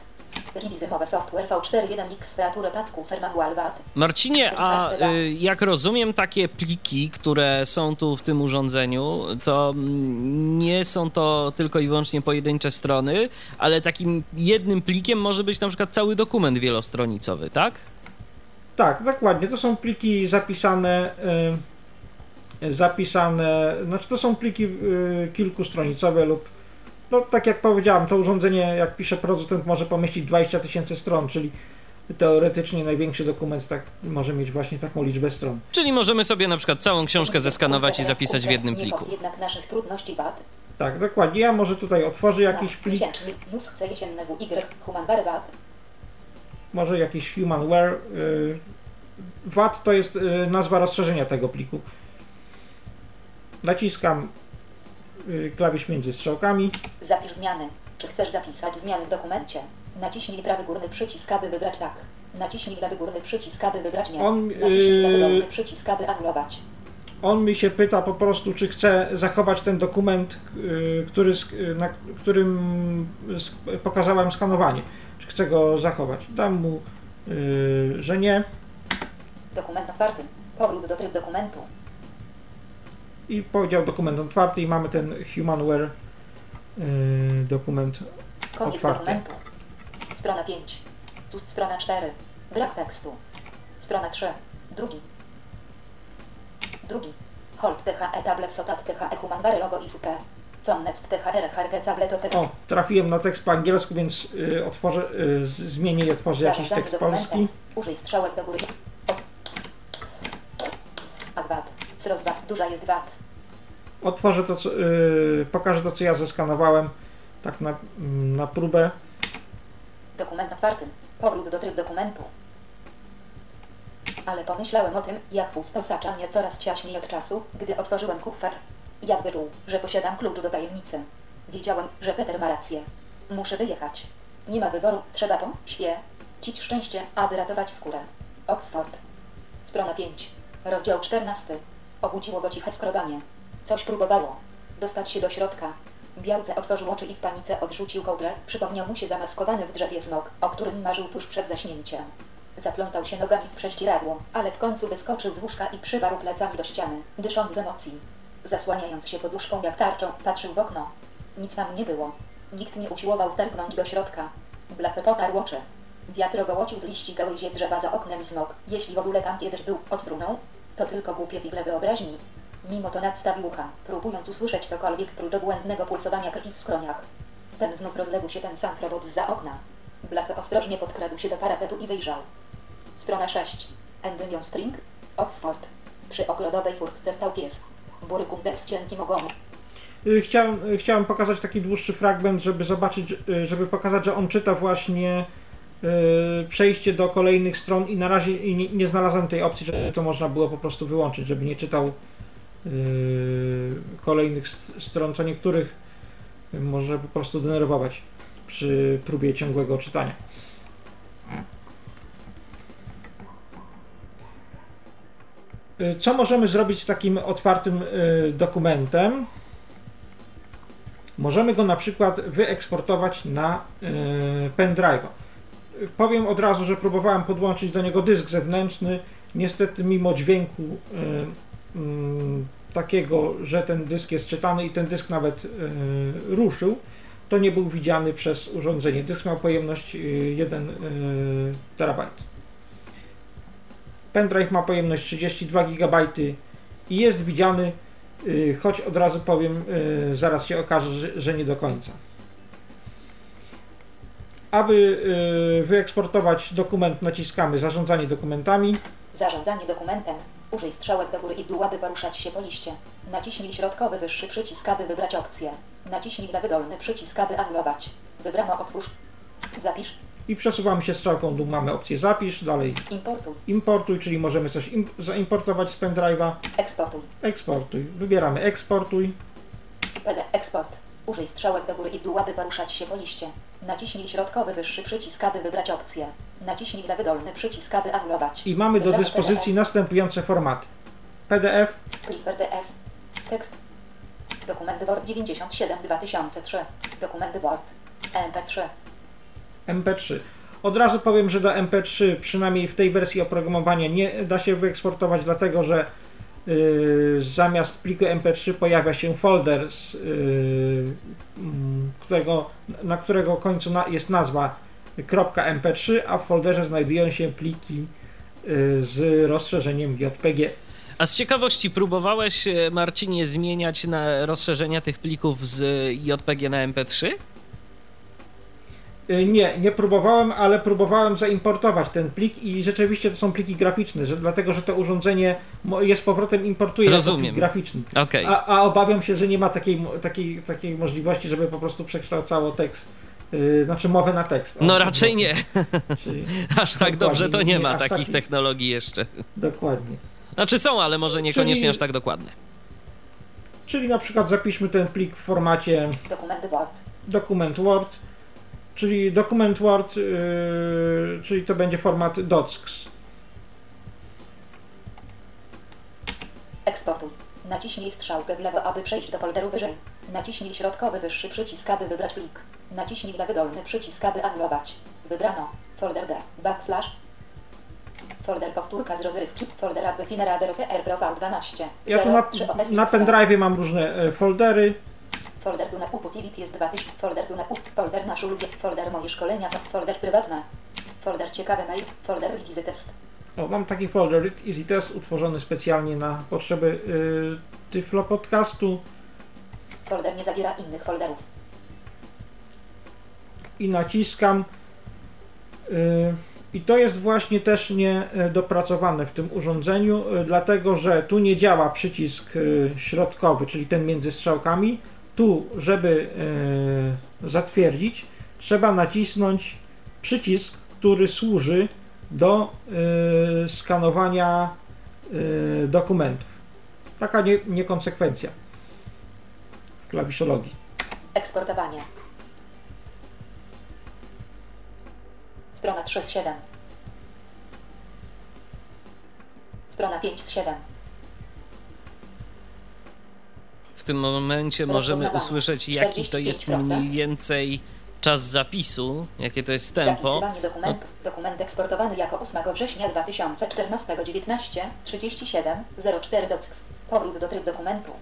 Release mowa software V41X kreaturę VAT kursor manual VAT. Marcinie, a y, jak rozumiem, takie pliki, które są tu w tym urządzeniu, to mm, nie są to tylko i wyłącznie pojedyncze strony, ale takim jednym plikiem może być na przykład cały dokument wielostronicowy, tak? Tak, dokładnie. To są pliki zapisane, y, zapisane, znaczy to są pliki y, kilkustronicowe lub, no tak jak powiedziałem, to urządzenie, jak pisze producent, może pomieścić 20 tysięcy stron, czyli teoretycznie największy dokument tak może mieć właśnie taką liczbę stron. Czyli możemy sobie na przykład całą książkę zeskanować i zapisać w jednym pliku. jednak naszych trudności VAT. Tak, dokładnie. Ja może tutaj otworzę jakiś plik, Y. Może jakiś humanware. Y, VAT to jest y, nazwa rozszerzenia tego pliku. Naciskam y, klawisz między strzałkami. Zapisz zmiany. Czy chcesz zapisać zmiany w dokumencie? Naciśnij prawy górny przycisk, aby wybrać tak. Naciśnij lewy górny przycisk, aby wybrać nie. On, Naciśnij lewy dolny przycisk, aby anulować. On mi się pyta po prostu, czy chce zachować ten dokument, y, który, y, na którym pokazałem skanowanie. Czy chce go zachować? Dam mu, y, że nie Dokument otwarty. Powrót do tryb dokumentu. I powiedział dokument otwarty i mamy ten humanware y, dokument Koniec Otwarcie. dokumentu. Strona 5. Ust strona 4. Brak tekstu. Strona 3. Drugi. Drugi. Hold THE tablet sotat THE human logo i super. O, trafiłem na tekst po angielsku, więc y, otworzę, y, zmienię i otworzę jakiś tekst polski. Użyj strzałek do góry. A VAT. Wzrost VAT. Duża jest VAT. Otworzę to, co, y, pokażę to, co ja zeskanowałem, tak na, mm, na próbę. Dokument otwarty. Powrót do tryb dokumentu. Ale pomyślałem o tym, jak pusto sacza mnie coraz ciaśniej od czasu, gdy otworzyłem kufer. Jakby czuł, że posiadam klucz do tajemnicy. Wiedziałem, że Peter ma rację. Muszę wyjechać. Nie ma wyboru, trzeba to, śpię. Cić szczęście, aby ratować skórę. Oxford. Strona 5. Rozdział 14. Obudziło go ciche skrobanie. Coś próbowało. Dostać się do środka. Białce otworzył oczy i w panice odrzucił kołdrę. Przypomniał mu się zamaskowany w drzewie smok, o którym marzył tuż przed zaśnięciem. Zaplątał się nogami w prześcieradło, ale w końcu wyskoczył z łóżka i przywarł plecami do ściany, dysząc z emocji. Zasłaniając się poduszką jak tarczą, patrzył w okno. Nic tam nie było. Nikt nie usiłował wtargnąć do środka. Blachy potarł oczy. Wiatr ogołocił z liści gałęzie drzewa za oknem i smok. Jeśli w ogóle tam kiedyś był, odfrunął, to tylko głupie figle wyobraźni. Mimo to nadstawił ucha, próbując usłyszeć cokolwiek prócz błędnego pulsowania krwi w skroniach. Wtem znów rozległ się ten sam krobot za okna. Blachy ostrożnie podkradł się do parapetu i wyjrzał. Strona 6. Endymion Spring, Oxford. Przy ogrodowej furtce stał pies. Bury kundel z cienkim ogonem. Y, Chciałem, y, chciałem pokazać taki dłuższy fragment, żeby zobaczyć, y, żeby pokazać, że on czyta właśnie y, przejście do kolejnych stron i na razie nie, nie znalazłem tej opcji, żeby to można było po prostu wyłączyć, żeby nie czytał kolejnych st- stron, co niektórych może po prostu denerwować przy próbie ciągłego czytania. Y, Co możemy zrobić z takim otwartym y, dokumentem? Możemy go na przykład wyeksportować na pendrive'a. Y, Powiem od razu, że próbowałem podłączyć do niego dysk zewnętrzny. Niestety, mimo dźwięku takiego, że ten dysk jest czytany i ten dysk nawet y, ruszył, to nie był widziany przez urządzenie. Dysk miał pojemność y, 1 y, terabajt. Pendrive ma pojemność 32 GB i jest widziany Choć od razu powiem, zaraz się okaże, że, nie do końca. Aby wyeksportować dokument, naciskamy zarządzanie dokumentami. Zarządzanie dokumentem. Użyj strzałek do góry i dół, aby poruszać się po liście. Naciśnij środkowy wyższy przycisk, aby wybrać opcję. Naciśnij lewy dolny przycisk, aby anulować. Wybrano otwórz. Zapisz. I przesuwamy się strzałką dół, mamy opcję zapisz, dalej Importuj. importuj, czyli możemy coś im, zaimportować z pendrive'a, Eksportuj. eksportuj. Wybieramy eksportuj. PD eksport. Użyj strzałek do góry i dół, aby poruszać się po liście. Naciśnij środkowy wyższy przycisk, aby wybrać opcję. Naciśnij lewy dolny przycisk, aby anulować. I mamy do Wybrano dyspozycji następujące formaty. PDF, Plik PDF. Tekst. Dokumenty Word 97 2003. Dokumenty Word. MP3. MP3. Od razu powiem, że do MP3, przynajmniej w tej wersji oprogramowania, nie da się wyeksportować, dlatego że zamiast pliku MP3 pojawia się folder, z, yy, mm, którego, na którego końcu jest nazwa .mp3, a w folderze znajdują się pliki yy, z rozszerzeniem JPG. A z ciekawości próbowałeś, Marcinie, zmieniać na rozszerzenia tych plików z JPG na MP3? Y, Nie, nie próbowałem, ale próbowałem zaimportować ten plik i rzeczywiście to są pliki graficzne, że, dlatego że to urządzenie mo- je z powrotem importuje Rozumiem. plik graficzny. Okej. A, a obawiam się, że nie ma takiej, takiej, takiej możliwości, żeby po prostu przekształcało tekst, yy, znaczy mowę na tekst. O, No raczej nie. Czyli, Aż tak dobrze to nie Nie, ma takich taki- technologii jeszcze. dokładnie. Znaczy są, ale może niekoniecznie Czyli- aż tak dokładne. Czyli na przykład zapiszmy ten plik w formacie Dokumenty Word. dokument Word, czyli dokument Word, yy, czyli to będzie format docs. Eksportuj. Naciśnij strzałkę w lewo, aby przejść do folderu wyżej. Naciśnij środkowy wyższy przycisk, aby wybrać plik. Naciśnij lewy dolny przycisk, aby anulować. Wybrano. Folder D. Backslash. Folder powtórka z rozrywki. Folder AB Finera DRC AirPro V12. Ja tu na, 03 OS na pendrive mam różne e, foldery. Folder tu na utility jest 2000. Folder tu na up. Folder nasz ulubiony. Folder moje szkolenia. Folder prywatne. Folder ciekawe mail. Folder wizy test. O, mam taki folder Easy Test utworzony specjalnie na potrzeby y, Tyflo Podcastu Folder nie zawiera innych folderów. i naciskam. y, I to jest właśnie też niedopracowane w tym urządzeniu, y, dlatego że tu nie działa przycisk y, środkowy, czyli ten między strzałkami. Tu, żeby y, zatwierdzić, trzeba nacisnąć przycisk, który służy do y, skanowania y, dokumentów. Taka nie, niekonsekwencja w klawiszologii. Eksportowanie. Strona 3 z 7. Strona 5 z 7. W tym momencie możemy usłyszeć, jaki to jest 45%. mniej więcej czas zapisu, jakie to jest tempo. Zapisywanie dokumentu. Dokument eksportowany jako 8 września 2014 19 37 04 docs. Powrót do tryb dokumentu.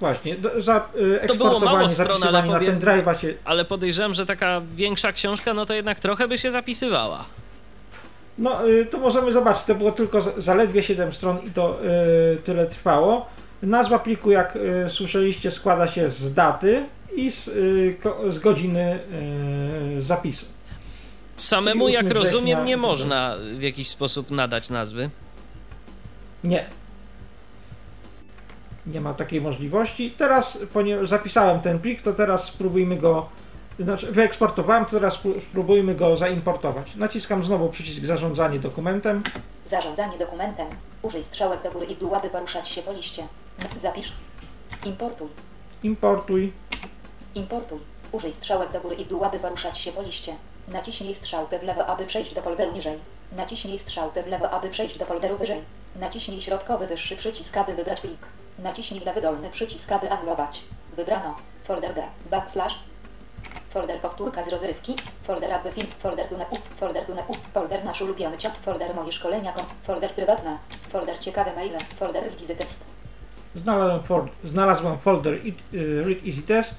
Właśnie, do, za y, To było mało stron, ale pendrive'a się Ale podejrzewam, że taka większa książka, no to jednak trochę by się zapisywała. No, y, to możemy zobaczyć, to było tylko zaledwie 7 stron i to y, tyle trwało. Nazwa pliku, jak y, słyszeliście, składa się z daty i z, ko, z godziny y, zapisu. Samemu, jak 8 rozumiem, nie tak można w jakiś sposób nadać nazwy. Nie. Nie ma takiej możliwości. Teraz, ponieważ zapisałem ten plik, to teraz spróbujmy go, znaczy wyeksportowałem, to teraz spró- spróbujmy go zaimportować. Naciskam znowu przycisk zarządzanie dokumentem. Zarządzanie dokumentem. Użyj strzałek do góry i dół, aby poruszać się po liście. Zapisz. Importuj. Importuj. Importuj. Użyj strzałek do góry i w dół, aby poruszać się po liście. Naciśnij strzałkę w lewo, aby przejść do folderu niżej. Naciśnij strzałkę w lewo, aby przejść do folderu wyżej. Naciśnij środkowy wyższy przycisk, aby wybrać plik. Naciśnij lewy dolny przycisk, aby anulować. Wybrano. Folder G. Backslash. Folder powtórka z rozrywki. Folder aby film. Folder tu na u. Folder tu na u. Folder nasz ulubiony ciąg. Folder moje szkolenia. Folder prywatne. Folder ciekawe maile. Folder wizy test. Znalazłem, for, znalazłem folder it, y, Read Easy Test.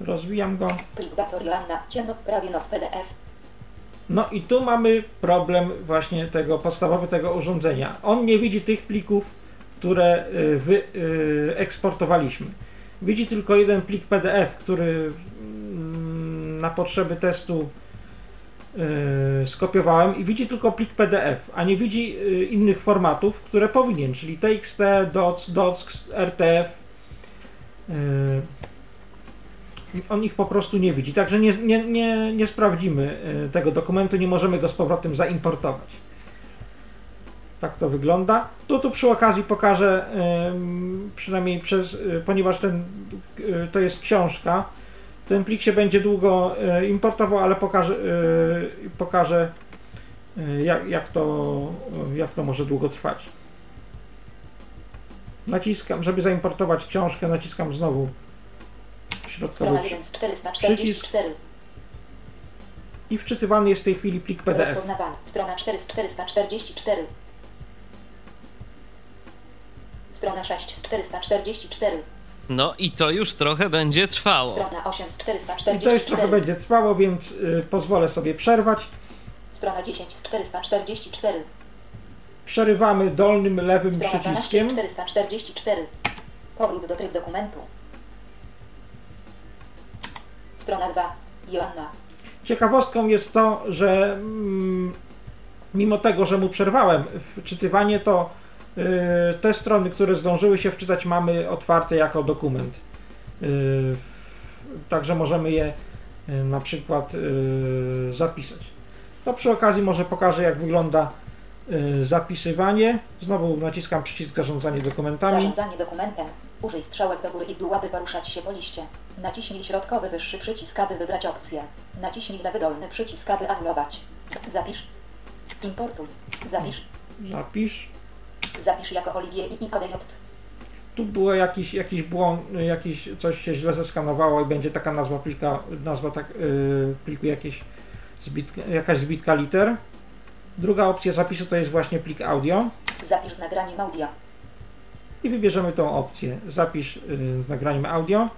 Rozwijam go. Plik Dr. Joanna. Ciemno. Prawie noc PDF. No i tu mamy problem właśnie tego podstawowy tego urządzenia. On nie widzi tych plików, które y, wy, y. Widzi tylko jeden plik PDF, który mm, na potrzeby testu y, skopiowałem i widzi tylko plik PDF, a nie widzi y, innych formatów, które powinien, czyli TXT, DOC, DOCX, RTF. Y, on ich po prostu nie widzi, także nie, nie, nie, nie sprawdzimy tego dokumentu, nie możemy go z powrotem zaimportować. Tak to wygląda. Tu, tu przy okazji pokażę, przynajmniej przez, ponieważ ten, to jest książka, ten plik się będzie długo y, importował, ale pokażę, y, pokażę y, jak, jak, to, jak to może długo trwać. Naciskam, żeby zaimportować książkę, naciskam znowu środkowy Strona przy- 1 z 444. i wczytywany jest w tej chwili plik PDF. Strona 4 z 444. Strona 6 z 444. No i to już trochę będzie trwało. Strona 8 z I to już 444. trochę będzie trwało, więc y, pozwolę sobie przerwać. Strona 10 z 444. Przerywamy dolnym lewym Strona 12 z przyciskiem. 444. Powrót do tryb dokumentu. Strona 2. Joanna. Ciekawostką jest to, że mm, mimo tego, że mu przerwałem wczytywanie, to y, te strony, które zdążyły się wczytać, mamy otwarte jako dokument. Y, Także możemy je y, na przykład y, zapisać. To przy okazji może pokażę, jak wygląda y, zapisywanie. Znowu naciskam przycisk zarządzanie dokumentami. Zarządzanie dokumentem. Użyj strzałek do góry i dół, aby poruszać się po liście. Naciśnij środkowy wyższy przycisk, aby wybrać opcję. Naciśnij lewy dolny przycisk, aby anulować. Zapisz. Importuj. Zapisz. Zapisz. Zapisz jako Olivier i ODJ. Tu było jakiś, jakiś błąd, jakiś, coś się źle zeskanowało i będzie taka nazwa plika, nazwa tak, yy, pliku jakieś zbitka, jakaś zbitka liter. Druga opcja zapisu to jest właśnie plik audio Zapisz z nagraniem audio. i wybierzemy tą opcję. Zapisz yy, z nagraniem audio.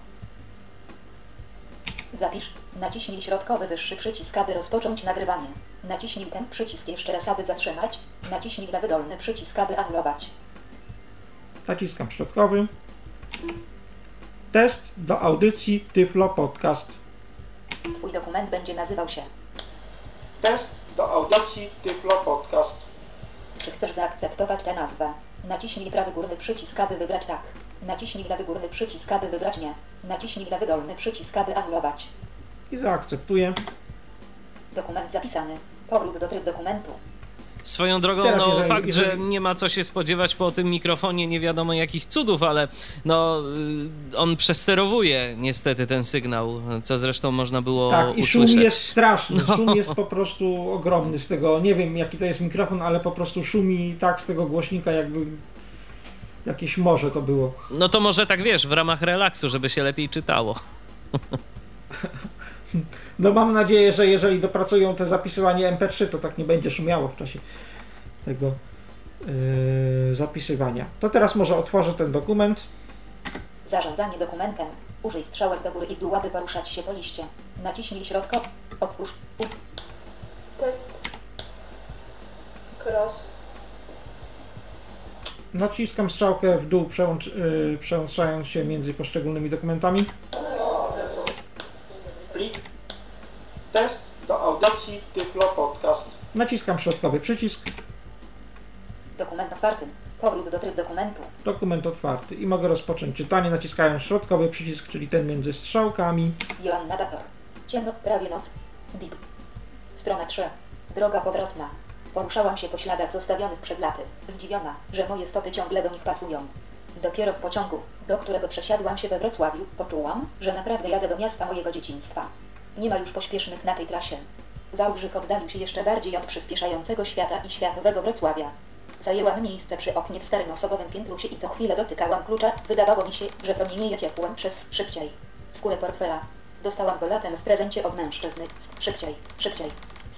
Zapisz. Naciśnij środkowy wyższy przycisk, aby rozpocząć nagrywanie. Naciśnij ten przycisk jeszcze raz, aby zatrzymać. Naciśnij lewy dolny przycisk, aby anulować. Naciskam środkowy. Test do audycji Tyflo Podcast. Twój dokument będzie nazywał się. Test do audycji Tyflo Podcast. Czy chcesz zaakceptować tę nazwę? Naciśnij prawy górny przycisk, aby wybrać tak. Naciśnij lewy górny przycisk, aby wybrać nie. Naciśnij lewy dolny przycisk, aby anulować. I zaakceptuję. Dokument zapisany. Powrót do tryb dokumentu. Swoją drogą, Teraz, no jeżeli- fakt, że jeżeli- nie ma co się spodziewać po tym mikrofonie, nie wiadomo jakich cudów, ale no y, on przesterowuje niestety ten sygnał, co zresztą można było Tak, i szum usłyszeć. jest straszny. No. Szum jest po prostu ogromny z tego. Nie wiem jaki to jest mikrofon, ale po prostu szumi tak z tego głośnika, jakby jakieś morze to było. No to może tak wiesz, w ramach relaksu, żeby się lepiej czytało. No mam nadzieję, że jeżeli dopracują te zapisywanie MP3, to tak nie będzie szumiało w czasie tego yy, zapisywania. To teraz może otworzę ten dokument. Zarządzanie dokumentem. Użyj strzałek do góry i dół, aby poruszać się po liście. Naciśnij środkowy. Otwórz. U- Test. Cross. Naciskam strzałkę w dół, przełącz, yy, przełączając się między poszczególnymi dokumentami. Plik. Test do audycji Tyflo Podcast. Naciskam środkowy przycisk. Dokument otwarty. Powrót do tryb dokumentu. Dokument otwarty i mogę rozpocząć czytanie naciskając środkowy przycisk, czyli ten między strzałkami. Joanna Bator. Ciemno, prawie noc. Deep. Strona 3. Droga powrotna. Poruszałam się po śladach zostawionych przed laty. Zdziwiona, że moje stopy ciągle do nich pasują. Dopiero w pociągu, do którego przesiadłam się we Wrocławiu, poczułam, że naprawdę jadę do miasta mojego dzieciństwa. Nie ma już pośpiesznych na tej trasie. Wałbrzych oddalił się jeszcze bardziej od przyspieszającego świata i światowego Wrocławia. Zajęłam miejsce przy oknie w starym osobowym piętrusie i co chwilę dotykałam klucza. Wydawało mi się, że promienieje ciepłem przez szybciej. Skórę portfela. Dostałam go latem w prezencie od mężczyzny. Szybciej, szybciej,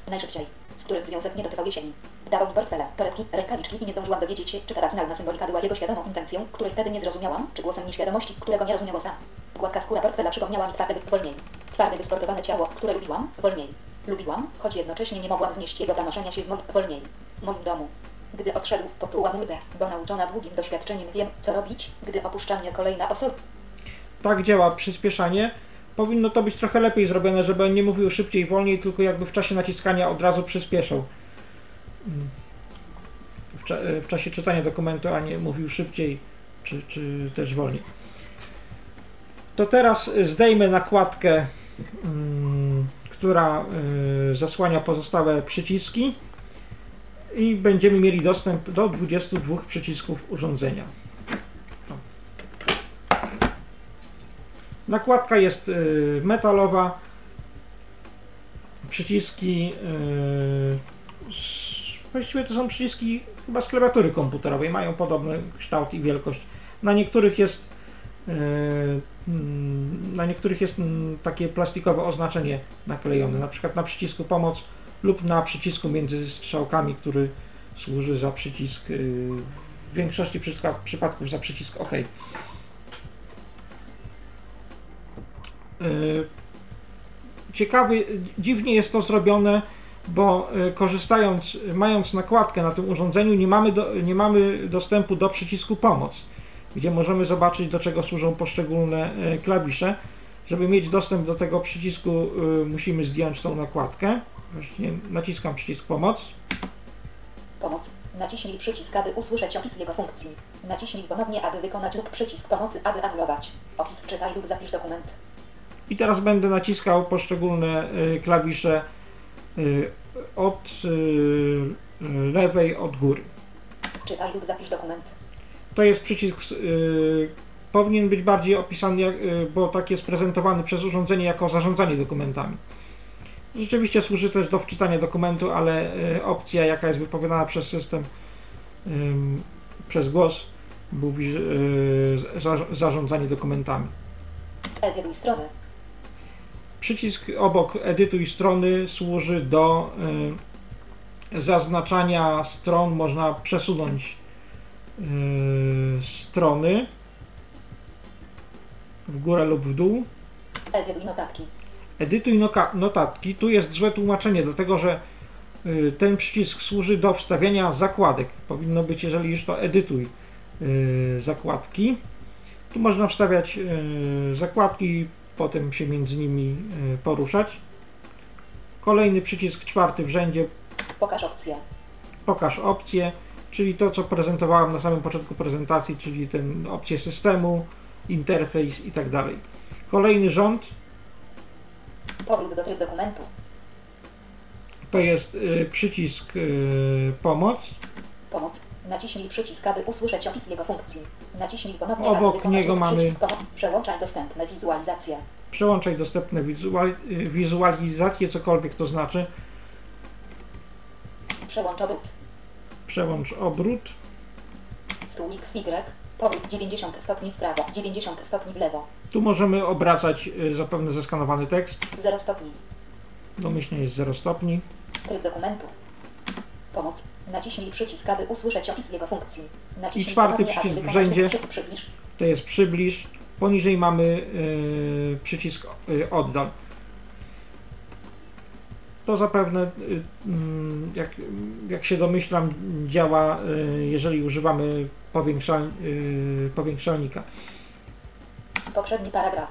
najszybciej. Z którym związek nie dotrwał jesieni. Dawał mi portfela, torebki, rękawiczki i nie zdążyłam dowiedzieć się, czy ta finalna symbolika była jego świadomą intencją, której wtedy nie zrozumiałam, czy głosem nieświadomości, którego nie rozumiał sam. Gładka skóra portfela przypomniała mi twarde wolniej. Twarde, wysportowane ciało, które lubiłam, wolniej. Lubiłam, choć jednocześnie nie mogłam znieść jego zanoszenia się w moim wolniej. moim domu. Gdy odszedł, poczułam ulgę, bo nauczona długim doświadczeniem wiem, co robić, gdy opuszcza mnie kolejna osoba. Tak działa przyspieszanie. Powinno to być trochę lepiej zrobione, żeby on nie mówił szybciej i wolniej, tylko jakby w czasie naciskania od razu przyspieszał. Mm. W, cza- w czasie czytania dokumentu, a nie mówił szybciej czy, czy też wolniej. To teraz zdejmę nakładkę, mm, która y, zasłania pozostałe przyciski i będziemy mieli dostęp do 22 przycisków urządzenia. Nakładka jest y, metalowa. Przyciski. y, Właściwie to są przyciski chyba z klawiatury komputerowej. Mają podobny kształt i wielkość. Na niektórych jest. y, mm, Na niektórych jest mm, takie plastikowe oznaczenie naklejone, na przykład na przycisku pomoc lub na przycisku między strzałkami, który służy za przycisk, w większości przypadków za przycisk OK. Ciekawy, dziwnie jest to zrobione, bo y, korzystając, mając nakładkę na tym urządzeniu, nie mamy, do, nie mamy dostępu do przycisku pomoc, gdzie możemy zobaczyć, do czego służą poszczególne y, klawisze. Żeby mieć dostęp do tego przycisku, musimy zdjąć tą nakładkę. Właśnie naciskam przycisk pomoc. Pomoc. Naciśnij przycisk, aby usłyszeć opis jego funkcji. Naciśnij ponownie, aby wykonać lub przycisk pomocy, aby anulować. Opis czytaj lub zapisz dokument. I teraz będę naciskał poszczególne y, klawisze y, od y, lewej od góry. Czytaj lub zapisz dokument. To jest przycisk, powinien być bardziej opisany, bo tak jest prezentowany przez urządzenie jako zarządzanie dokumentami. Rzeczywiście służy też do wczytania dokumentu, ale opcja, jaka jest wypowiadana przez system, przez głos, mówi za, zarządzanie dokumentami. Edytuj strony. Przycisk obok edytuj strony służy do y, zaznaczania stron. Można przesunąć y, strony w górę lub w dół. Edytuj notatki. Edytuj notatki. Tu jest złe tłumaczenie, dlatego że y, ten przycisk służy do wstawiania zakładek. Powinno być, jeżeli już to edytuj zakładki. Tu można wstawiać zakładki, potem się między nimi y, poruszać. Kolejny przycisk czwarty w rzędzie Pokaż opcję. pokaż opcje, czyli to co prezentowałem na samym początku prezentacji, czyli ten opcje systemu, interfejs i tak dalej. Kolejny rząd Powrót do tryb dokumentu. to jest y, przycisk y, pomoc. Pomoc. Naciśnij przycisk, aby usłyszeć opis jego funkcji. Naciśnij ponownie, Obok niego mamy-. Przełączaj dostępne wizualizacje. Przełączaj dostępne wizual, y, wizualizacje, cokolwiek to znaczy. Przełącz obrót. Przełącz obrót. Stół Y. Powrót 90 stopni w prawo, 90 stopni w lewo. Tu możemy obracać y, zapewne zeskanowany tekst. 0 stopni. Domyślnie jest 0 stopni. Tryb dokumentu. Pomoc. Naciśnij przycisk, aby usłyszeć opis jego funkcji. Naciśnij I czwarty przycisk w wykonać rzędzie. przy- Przybliż. To jest przybliż. Poniżej mamy y, przycisk y, oddal. To zapewne, y, mm, jak, jak się domyślam, działa, jeżeli używamy powiększal, powiększalnika. Poprzedni paragraf.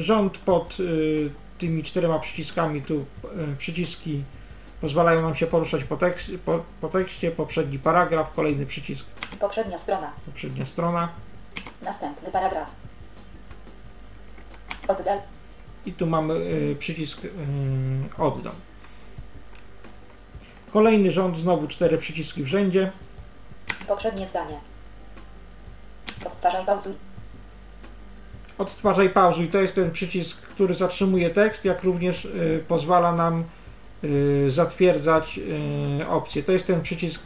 Rząd pod tymi czterema przyciskami, tu przyciski pozwalają nam się poruszać po, tekst, po, po tekście, poprzedni paragraf, kolejny przycisk, Poprzednia strona. poprzednia strona. Następny paragraf. Oddal. I tu mamy y, przycisk y, oddam. Kolejny rząd, znowu cztery przyciski w rzędzie. Poprzednie zdanie. Odtwarzaj pauzuj. Odtwarzaj pauzuj. To jest ten przycisk, który zatrzymuje tekst, jak również y, pozwala nam zatwierdzać y, opcje. To jest ten przycisk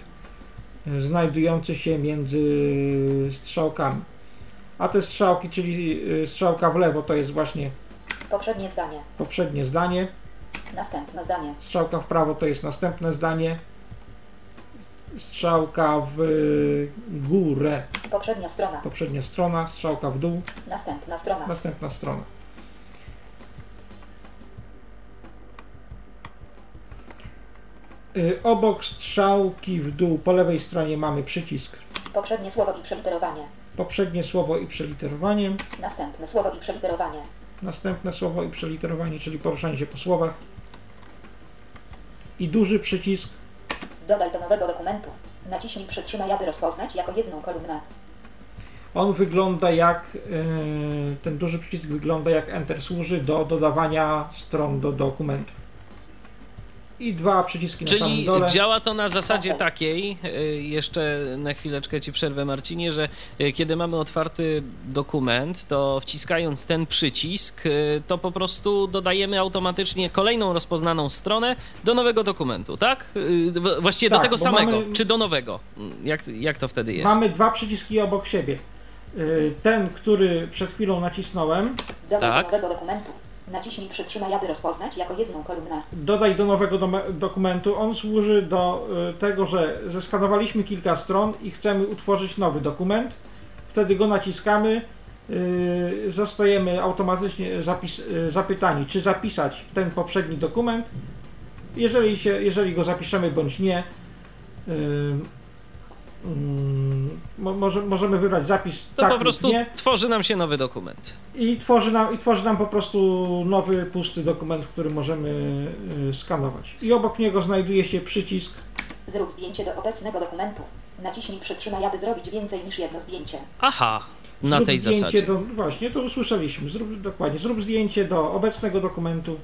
y, znajdujący się między strzałkami. A te strzałki, czyli y, strzałka w lewo, to jest właśnie Poprzednie zdanie. poprzednie zdanie. Następne zdanie. Strzałka w prawo to jest następne zdanie. Strzałka w górę, Poprzednia strona. poprzednia strona, strzałka w dół, Następna strona. następna strona. Obok strzałki w dół po lewej stronie mamy przycisk Poprzednie słowo i przeliterowanie. poprzednie słowo i przeliterowanie, Następne słowo i przeliterowanie. następne słowo i przeliterowanie, czyli poruszanie się po słowach i duży przycisk Dodaj do nowego dokumentu. Naciśnij przytrzymaj, aby rozpoznać jako jedną kolumnę. On wygląda jak, yy, ten duży przycisk wygląda jak Enter, służy do dodawania stron do dokumentu. I dwa przyciski na samym Czyli dole. działa to na zasadzie takiej, y, jeszcze na chwileczkę ci przerwę Marcinie, że y, kiedy mamy otwarty dokument, to wciskając ten przycisk, y, to po prostu dodajemy automatycznie kolejną rozpoznaną stronę do nowego dokumentu, tak? Właściwie do Tak, tego bo samego, mamy- czy do nowego? Jak, jak to wtedy jest? Mamy dwa przyciski obok siebie. Ten, który przed chwilą nacisnąłem, Dodaj Tak. do nowego dokumentu. Naciśnij przytrzymaj, aby rozpoznać jako jedną kolumnę. dodaj do nowego dome- dokumentu. On służy do y, tego, że zeskanowaliśmy kilka stron i chcemy utworzyć nowy dokument. Wtedy go naciskamy. y, Zostajemy automatycznie y, zapytani, czy zapisać ten poprzedni dokument. Jeżeli, się, jeżeli go zapiszemy bądź nie, y, może, możemy wybrać zapis To tak po prostu nie tworzy nam się nowy dokument. i tworzy, nam, i tworzy nam po prostu nowy, pusty dokument, który możemy y, skanować. I obok niego znajduje się przycisk Zrób zdjęcie do obecnego dokumentu. Naciśnij przytrzymaj, aby zrobić więcej niż jedno zdjęcie. Aha, na zrób tej zasadzie. Do, właśnie, to usłyszeliśmy. Zrób, dokładnie. Zrób zdjęcie do obecnego dokumentu.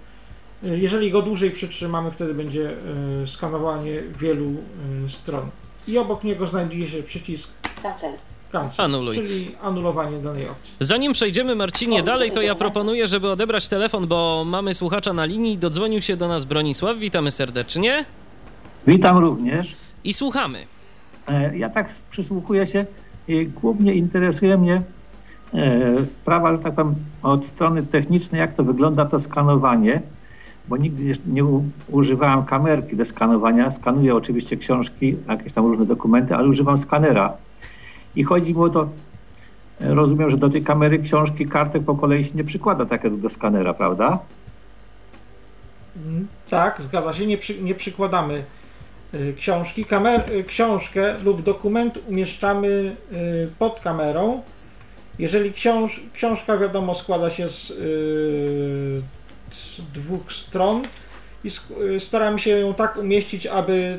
Y, Jeżeli go dłużej przytrzymamy, wtedy będzie y, skanowanie wielu stron. I obok niego znajduje się przycisk Cancel. cancel, Anuluj. czyli anulowanie danej opcji. Zanim przejdziemy, Marcinie, dalej, to ja proponuję, żeby odebrać telefon, bo mamy słuchacza na linii. Dodzwonił się do nas Bronisław. Witamy serdecznie Witam również. i słuchamy. E, Ja tak przysłuchuję się i głównie interesuje mnie e, sprawa, że tak powiem, od strony technicznej, jak to wygląda to skanowanie, bo nigdy nie używałem kamerki do skanowania. Skanuję oczywiście książki, jakieś tam różne dokumenty, ale używam skanera. I chodzi mi o to, rozumiem, że do tej kamery książki, kartek po kolei się nie przykłada tak jak do skanera, prawda? Mm, Tak, zgadza się, nie, przy, nie przykładamy y, książki. Kamer, y, książkę lub dokument umieszczamy pod kamerą. Jeżeli książ, książka, wiadomo, składa się z dwóch stron i y, staramy się ją tak umieścić, aby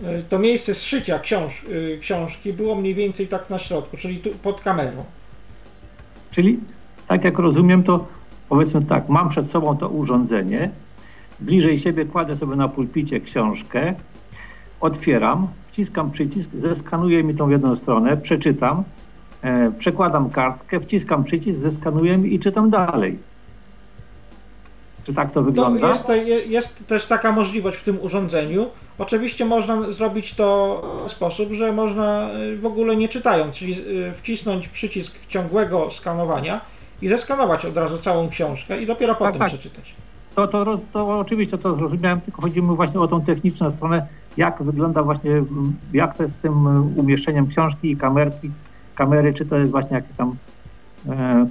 y, to miejsce zszycia książ, y, książki było mniej więcej tak na środku, czyli tu pod kamerą. Czyli tak jak rozumiem, to powiedzmy tak, mam przed sobą to urządzenie, bliżej siebie kładę sobie na pulpicie książkę, otwieram, wciskam przycisk, zeskanuję mi tą jedną stronę, przeczytam, e, przekładam kartkę, wciskam przycisk, zeskanuję i czytam dalej. Czy tak to No, wygląda? jest, te- je- jest też taka możliwość w tym urządzeniu. Oczywiście można zrobić to w sposób, że można y, w ogóle nie czytając, czyli y, wcisnąć przycisk ciągłego skanowania i zeskanować od razu całą książkę i dopiero potem tak. przeczytać. To, to, to oczywiście to zrozumiałem, tylko chodzi mi właśnie o tą techniczną stronę, jak wygląda właśnie, mm, jak to jest z tym y, umieszczeniem książki i kamerki, kamery, czy to jest właśnie jakieś tam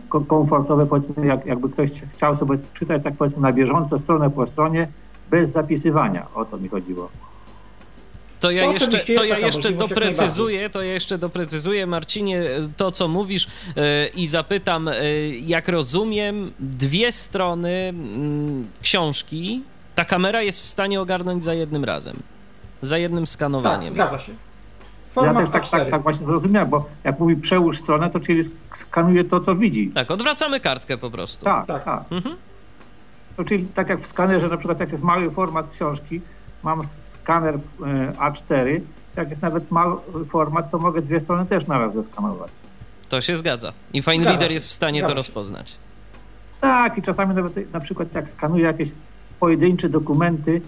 komfortowe, powiedzmy, jak, jakby ktoś chciał sobie czytać tak powiedzmy na bieżąco, stronę po stronie, bez zapisywania, o to mi chodziło. To ja To jeszcze, to ja jeszcze doprecyzuję, to ja jeszcze doprecyzuję, Marcinie, to co mówisz e, i zapytam, e, jak rozumiem, dwie strony mm, książki ta kamera jest w stanie ogarnąć za jednym razem, za jednym Tak, skanowaniem. zgadza się. Ja Format też tak, A4. tak, tak właśnie zrozumiałem, bo jak mówi przełóż stronę, to czyli sk- skanuje to, co widzi. Tak, odwracamy kartkę po prostu. Tak, Tak. tak. Mhm. To czyli tak jak w skanerze, na przykład jak jest mały format książki, mam skaner e, A4, jak jest nawet mały format, to mogę dwie strony też naraz zeskanować. To się zgadza. I Fine Zgadza Reader jest w stanie to zgadza się. rozpoznać. Tak, i czasami nawet na przykład jak skanuję jakieś pojedyncze dokumenty,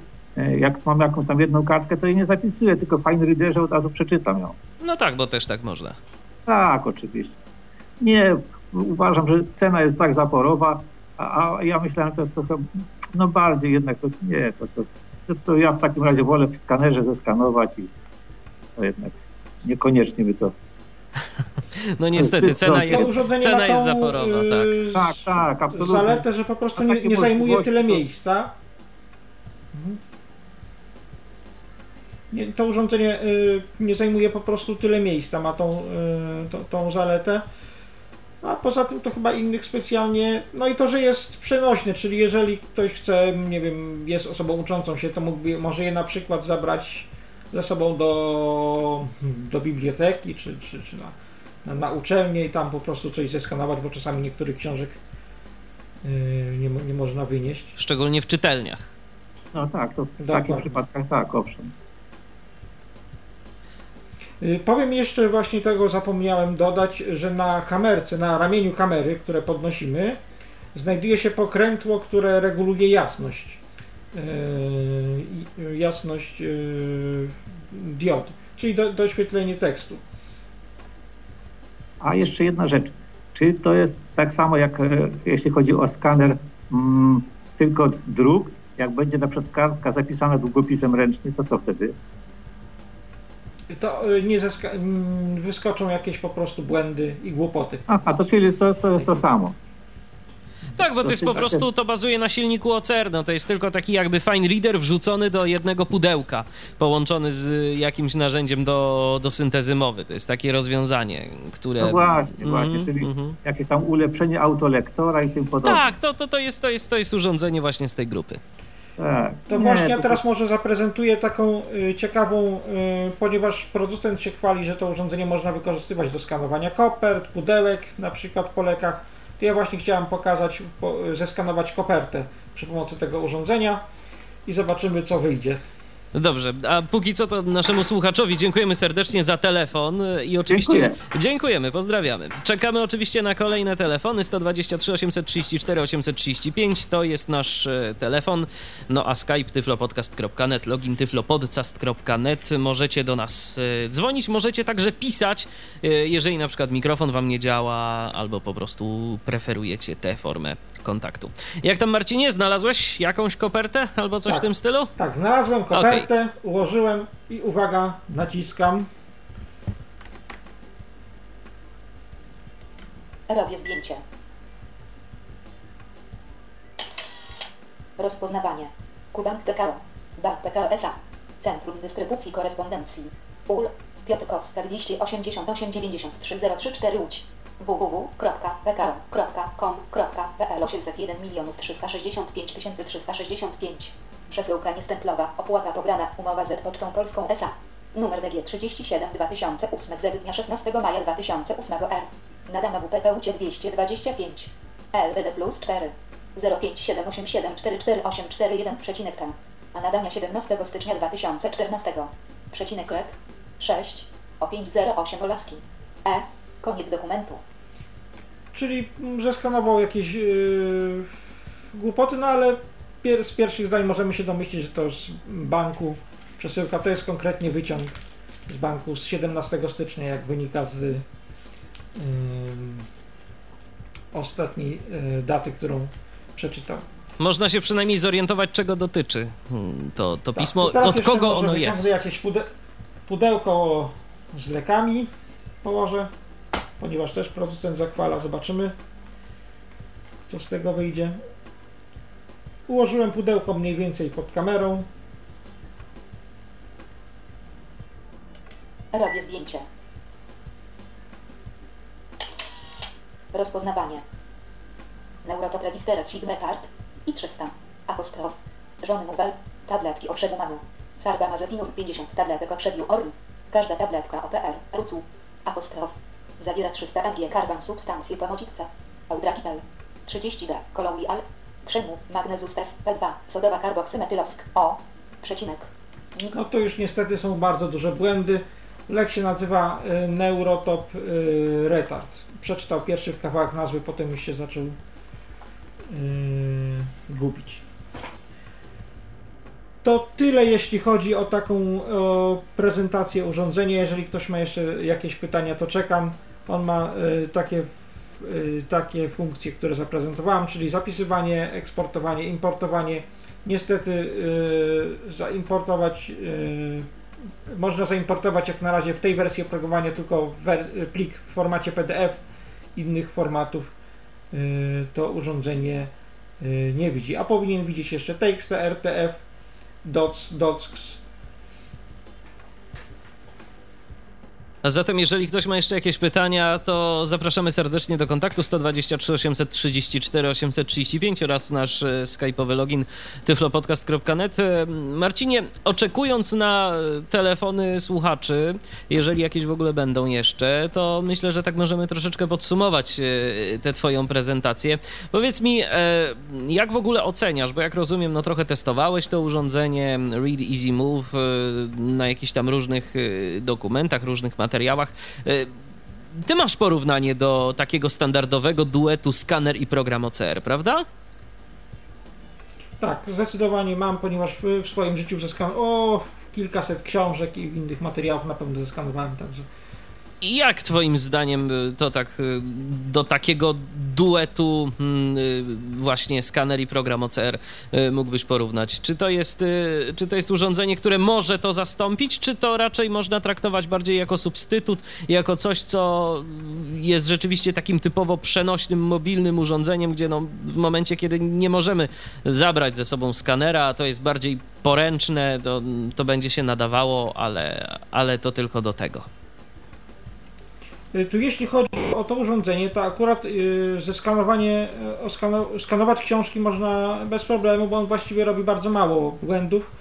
jak mam jakąś tam jedną kartkę, to jej nie zapisuję, tylko w Fine Readerze od razu przeczytam ją. No tak, bo też tak można. Tak, oczywiście. Nie, uważam, że cena jest tak zaporowa, a, a ja myślałem, że to trochę, no bardziej jednak, to nie, to, to, to, to ja w takim razie wolę w skanerze zeskanować i to jednak niekoniecznie by to... No niestety, cena jest, cena jest zaporowa, tak. y, Tak, tak, absolutnie. Zaletę, że po prostu nie, nie zajmuje tyle miejsca. Nie, to urządzenie y, nie zajmuje po prostu tyle miejsca, ma tą, y, tą, tą zaletę. A poza tym to chyba innych specjalnie. No i to, że jest przenośne, czyli jeżeli ktoś chce, nie wiem, jest osobą uczącą się, to mógłby, może je na przykład zabrać ze sobą do, do biblioteki czy, czy, czy na, na, na uczelnię i tam po prostu coś zeskanować, bo czasami niektórych książek yy, nie, nie można wynieść. Szczególnie w czytelniach. No tak, to w Dokładnie. takich przypadkach tak, owszem. Yy, Powiem jeszcze właśnie tego zapomniałem dodać, że na kamerce, na ramieniu kamery, które podnosimy, znajduje się pokrętło, które reguluje jasność. Yy, jasność yy, diod, czyli do, doświetlenie tekstu. A jeszcze jedna rzecz. Czy to jest tak samo jak e, jeśli chodzi o skaner mm, tylko druk, jak będzie na przykład kartka zapisana długopisem ręcznym, to co wtedy? To yy, nie zeska- mm, wyskoczą jakieś po prostu błędy i głupoty. Aha, to czyli to, to jest to samo. Tak, bo to To jest po tak prostu, to bazuje na silniku OCR, no to jest tylko taki jakby fine reader wrzucony do jednego pudełka, połączony z jakimś narzędziem do, do syntezy mowy. To jest takie rozwiązanie, które... No właśnie, Mhm, właśnie, czyli mhm. jakieś tam ulepszenie autolektora i tym podobne. Tak, to, to, to, jest, to, jest, to jest urządzenie właśnie z tej grupy. Tak. To Nie, właśnie ja teraz może zaprezentuję taką y, ciekawą, y, ponieważ producent się chwali, że to urządzenie można wykorzystywać do skanowania kopert, pudełek, na przykład po lekach. To ja właśnie chciałem pokazać, po, zeskanować kopertę przy pomocy tego urządzenia i zobaczymy co wyjdzie. Dobrze, a póki co to naszemu słuchaczowi dziękujemy serdecznie za telefon i oczywiście Dziękuję. dziękujemy, pozdrawiamy. Czekamy oczywiście na kolejne telefony 123 834 835 to jest nasz e, telefon. No a skype tyflopodcast.net, login tyflopodcast.net. Możecie do nas e, dzwonić, możecie także pisać, e, jeżeli na przykład mikrofon wam nie działa albo po prostu preferujecie tę formę kontaktu. Jak tam Marcinie, znalazłeś jakąś kopertę albo coś Tak. w tym stylu? Tak, znalazłem kopertę, ułożyłem i uwaga, naciskam. Robię zdjęcie. Rozpoznawanie. Kubank PKO. Bank PKO SA. Centrum Dystrybucji Korespondencji. UL. Piotrkowska 288 93 034 Łódź. www.pko.com.pl 801 365 365 Przesyłka niestemplowa. Opłata pobrana. Umowa z Pocztą Polską SA. Numer DG 37 2008 z dnia 16 maja 2008 R. Nadana WPP 225. LBD plus 4. 0578744841 A nadania 17 stycznia 2014. Przecinek rek 6 o 508 Olaski. E. Koniec dokumentu. Czyli, mm, że skanował jakieś yy, głupoty, no ale pier z pierwszych zdań możemy się domyślić, że to z banku przesyłka to jest konkretnie wyciąg z banku z 17 stycznia, jak wynika z yy, ostatniej yy, daty, którą przeczytał. Można się przynajmniej zorientować, czego dotyczy hmm, to, to Tak, pismo, od kogo ono jest. jakieś pude pudełko z lekami położę, ponieważ też producent zachwala. Zobaczymy, co z tego wyjdzie. Ułożyłem pudełko mniej więcej pod kamerą. Robię zdjęcie. Rozpoznawanie. Neurotop Register Sigma Card i 300. Apostrof. Żony Mubel. Tabletki okrzewu manu. Sarba Mazetinur 50 tabletek okrzewiu Orli. Każda tabletka OPR. Rucu. Apostrof. Zawiera 300 mg karban substancje pomocnicze. Audrakital. 30 d. Kolonial. Krzemu. Magnezus F. P2. Sodowa karboksymetylosk. O. Przecinek. No to już niestety są bardzo duże błędy. Lek się nazywa y, Neurotop y, Retard. Przeczytał pierwszy kawałek nazwy, potem już się zaczął y, gubić. To tyle, jeśli chodzi o taką o prezentację urządzenia. Jeżeli ktoś ma jeszcze jakieś pytania, to czekam. On ma y, takie, y, takie funkcje, które zaprezentowałem, czyli zapisywanie, eksportowanie, importowanie. Niestety y, zaimportować można zaimportować jak na razie w tej wersji oprogramowania tylko plik w formacie PDF. Innych formatów to urządzenie nie widzi, a powinien widzieć jeszcze TXT, RTF, DOCS, DOCX. Zatem, jeżeli ktoś ma jeszcze jakieś pytania, to zapraszamy serdecznie do kontaktu 123 834 835 oraz nasz e, skype'owy login tyflopodcast.net. E, Marcinie, oczekując na telefony słuchaczy, jeżeli jakieś w ogóle będą jeszcze, to myślę, że tak możemy troszeczkę podsumować e, tę twoją prezentację. Powiedz mi, jak w ogóle oceniasz, bo jak rozumiem, no trochę testowałeś to urządzenie Read Easy Move na jakichś tam różnych dokumentach, różnych materiałach. E, Ty masz porównanie do takiego standardowego duetu skaner i program OCR, prawda? Tak, zdecydowanie mam, ponieważ w, swoim życiu zeskanowałem o kilkaset książek i innych materiałów na pewno zeskanowałem, także jak twoim zdaniem y, to tak y, do takiego duetu mm, y, właśnie skaner i program OCR mógłbyś porównać? Czy to jest, czy to jest urządzenie, które może to zastąpić, czy to raczej można traktować bardziej jako substytut, jako coś, co jest rzeczywiście takim typowo przenośnym, mobilnym urządzeniem, gdzie no, w momencie, kiedy nie możemy zabrać ze sobą skanera, a to jest bardziej poręczne, to, to będzie się nadawało, ale, ale to tylko do tego. Y, Tu jeśli chodzi o to urządzenie, to akurat y, ze skanowanie, y, skanować książki można bez problemu, bo on właściwie robi bardzo mało błędów.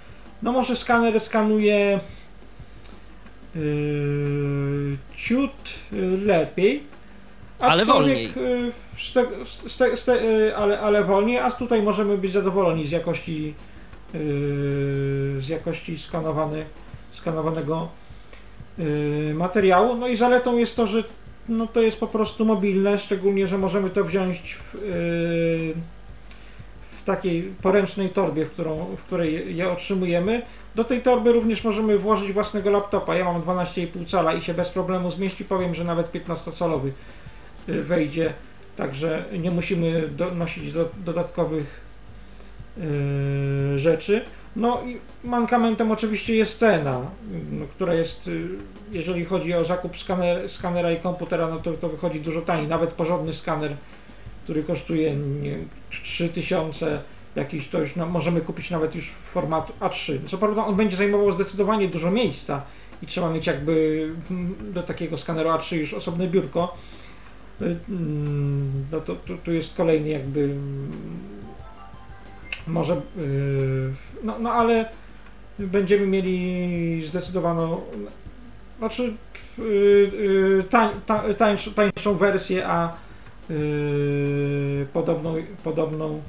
No może skaner skanuje ciut lepiej. Ale y, Z te, z te, z te, ale, ale wolniej, a tutaj możemy być zadowoleni z jakości z jakości skanowanych, skanowanego materiału. No i zaletą jest to, że no to jest po prostu mobilne, szczególnie, że możemy to wziąć w, y, w takiej poręcznej torbie, w, którą, w której je otrzymujemy. Do tej torby również możemy włożyć własnego laptopa. Ja mam 12,5 cala i się bez problemu zmieści. Powiem, że nawet 15-calowy y, wejdzie, także nie musimy do, nosić do, dodatkowych y, rzeczy. No i mankamentem oczywiście jest cena, no, która jest, y, jeżeli chodzi o zakup skaner, skanera i komputera, no to, to wychodzi dużo taniej. Nawet porządny skaner, który kosztuje nie, wiem, 3000 jakiś, to już no, możemy kupić nawet już format A3. Co prawda on będzie zajmował zdecydowanie dużo miejsca i trzeba mieć jakby mm, do takiego skaneru A3 już osobne biurko. Y, mm, No to, to, tu jest kolejny jakby mm, może yy, no, no ale będziemy mieli zdecydowaną znaczy yy, yy, tań, ta, tańszą, wersję, a yy, podobną podobną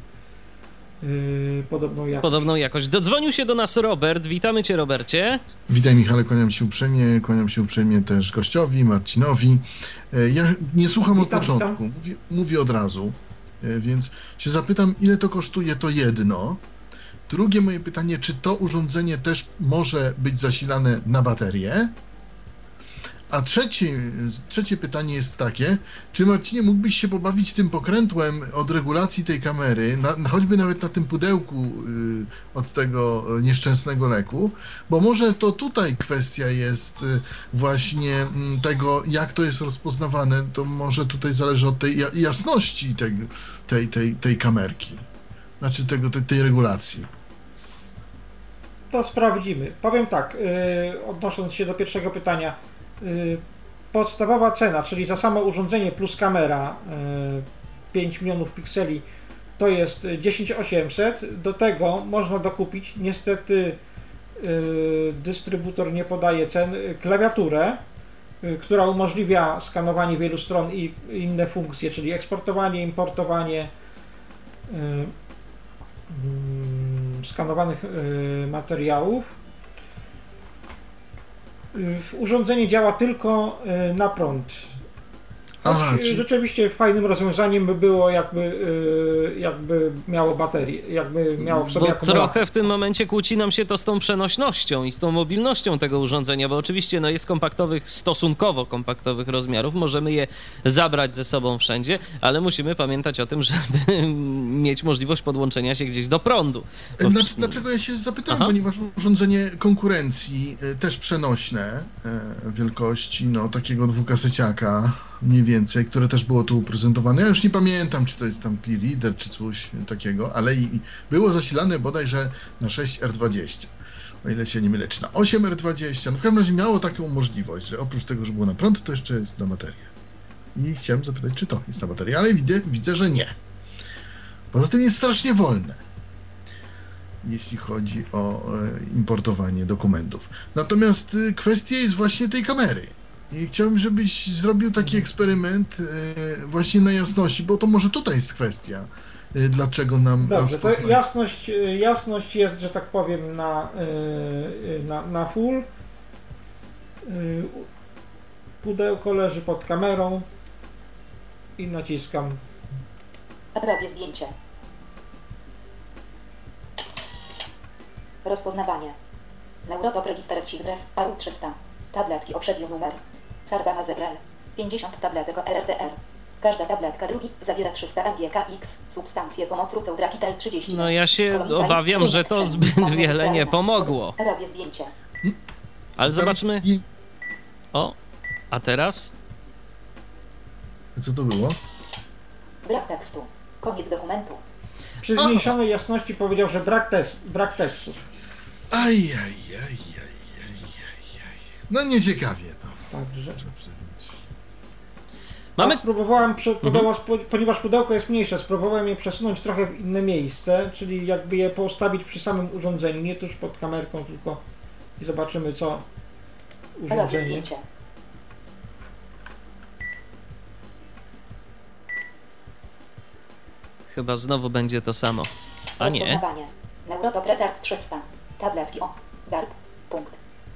yy, podobną jakość. Podobną jakość. Dodzwonił się do nas Robert. Witamy cię, Robercie. Witaj Michale, kłaniam się uprzejmie, kłaniam się uprzejmie też gościowi, Marcinowi. E, Ja nie słucham od Witam, początku, mówię, mówię od razu, e, więc się zapytam, ile to kosztuje to jedno. Drugie moje pytanie, czy to urządzenie też może być zasilane na baterię? A trzecie, trzecie pytanie jest takie, czy Marcinie mógłbyś się pobawić tym pokrętłem od regulacji tej kamery, na, choćby nawet na tym pudełku y, od tego y, nieszczęsnego leku, bo może to tutaj kwestia jest y, właśnie mm, tego, jak to jest rozpoznawane, to może tutaj zależy od tej ja- jasności tej, tej, tej, tej kamerki, znaczy tego, tej, tej regulacji. To sprawdzimy. Powiem tak, yy, odnosząc się do pierwszego pytania. Yy, podstawowa cena, czyli za samo urządzenie plus kamera yy, 5 milionów pikseli to jest 10800. Do tego można dokupić, niestety dystrybutor nie podaje cen, klawiaturę, która umożliwia skanowanie wielu stron i inne funkcje, czyli eksportowanie, importowanie. Mm, skanowanych y, materiałów. Y, Urządzenie działa tylko y, na prąd. Choć Aha, y, czy- rzeczywiście fajnym rozwiązaniem by było jakby, y, jakby miało baterię, jakby miało w sobie Bo trochę w tym momencie kłóci nam się to z tą przenośnością i z tą mobilnością tego urządzenia, bo oczywiście no, jest kompaktowych, stosunkowo kompaktowych rozmiarów, możemy je zabrać ze sobą wszędzie, ale musimy pamiętać o tym, żeby mieć możliwość podłączenia się gdzieś do prądu. Bo Znaczy, dlaczego ja się zapytałem? Aha. Ponieważ urządzenie konkurencji, y, też przenośne wielkości, no takiego dwukaseciaka mniej więcej, które też było tu prezentowane. Ja już nie pamiętam, czy to jest tam Clear Reader, czy coś takiego, ale i i było zasilane bodajże na 6R20. O ile się nie mylę, czy na 8R20. No w każdym razie miało taką możliwość, że oprócz tego, że było na prąd, to jeszcze jest na baterię. I chciałem zapytać, czy to jest na baterię, ale widzę, widzę że nie. Poza tym jest strasznie wolne jeśli chodzi o e, importowanie dokumentów. Natomiast y, kwestia jest właśnie tej kamery. I chciałbym, żebyś zrobił taki eksperyment e, właśnie na jasności, bo to może tutaj jest kwestia, e, dlaczego nam Dobrze, to jasność, y, jasność jest, że tak powiem, na, na, na full. Pudełko leży pod kamerą i naciskam Robię zdjęcie. Rozpoznawanie. Neurotop register Sigrew AU300. Tabletki o numer. Sarbama Zebrel. 50 tabletek o RRTR. Każda tabletka drugi zawiera 300 AGKX. Substancje pomoc Ceudrakital 30. No ja się obawiam, że to zbyt wiele nie pomogło. Robię zdjęcie. Ale zobaczmy. O, a teraz? Co to było? Brak tekstu. Koniec dokumentu. Przy zmniejszonej jasności powiedział, że brak, brak tekstu. Aj, aj, aj, aj, aj, aj, aj. No nieciekawie. Także. Mamy spróbowałem, prze, ponieważ, ponieważ pudełko jest mniejsze, spróbowałem je przesunąć trochę w inne miejsce, czyli jakby je postawić przy samym urządzeniu, nie tuż pod kamerką, tylko i zobaczymy co urządzenie. chyba znowu będzie to samo. A nie. Rozpoznawanie. Neurotop Retard 300. Tabletki o. DARP. Punkt.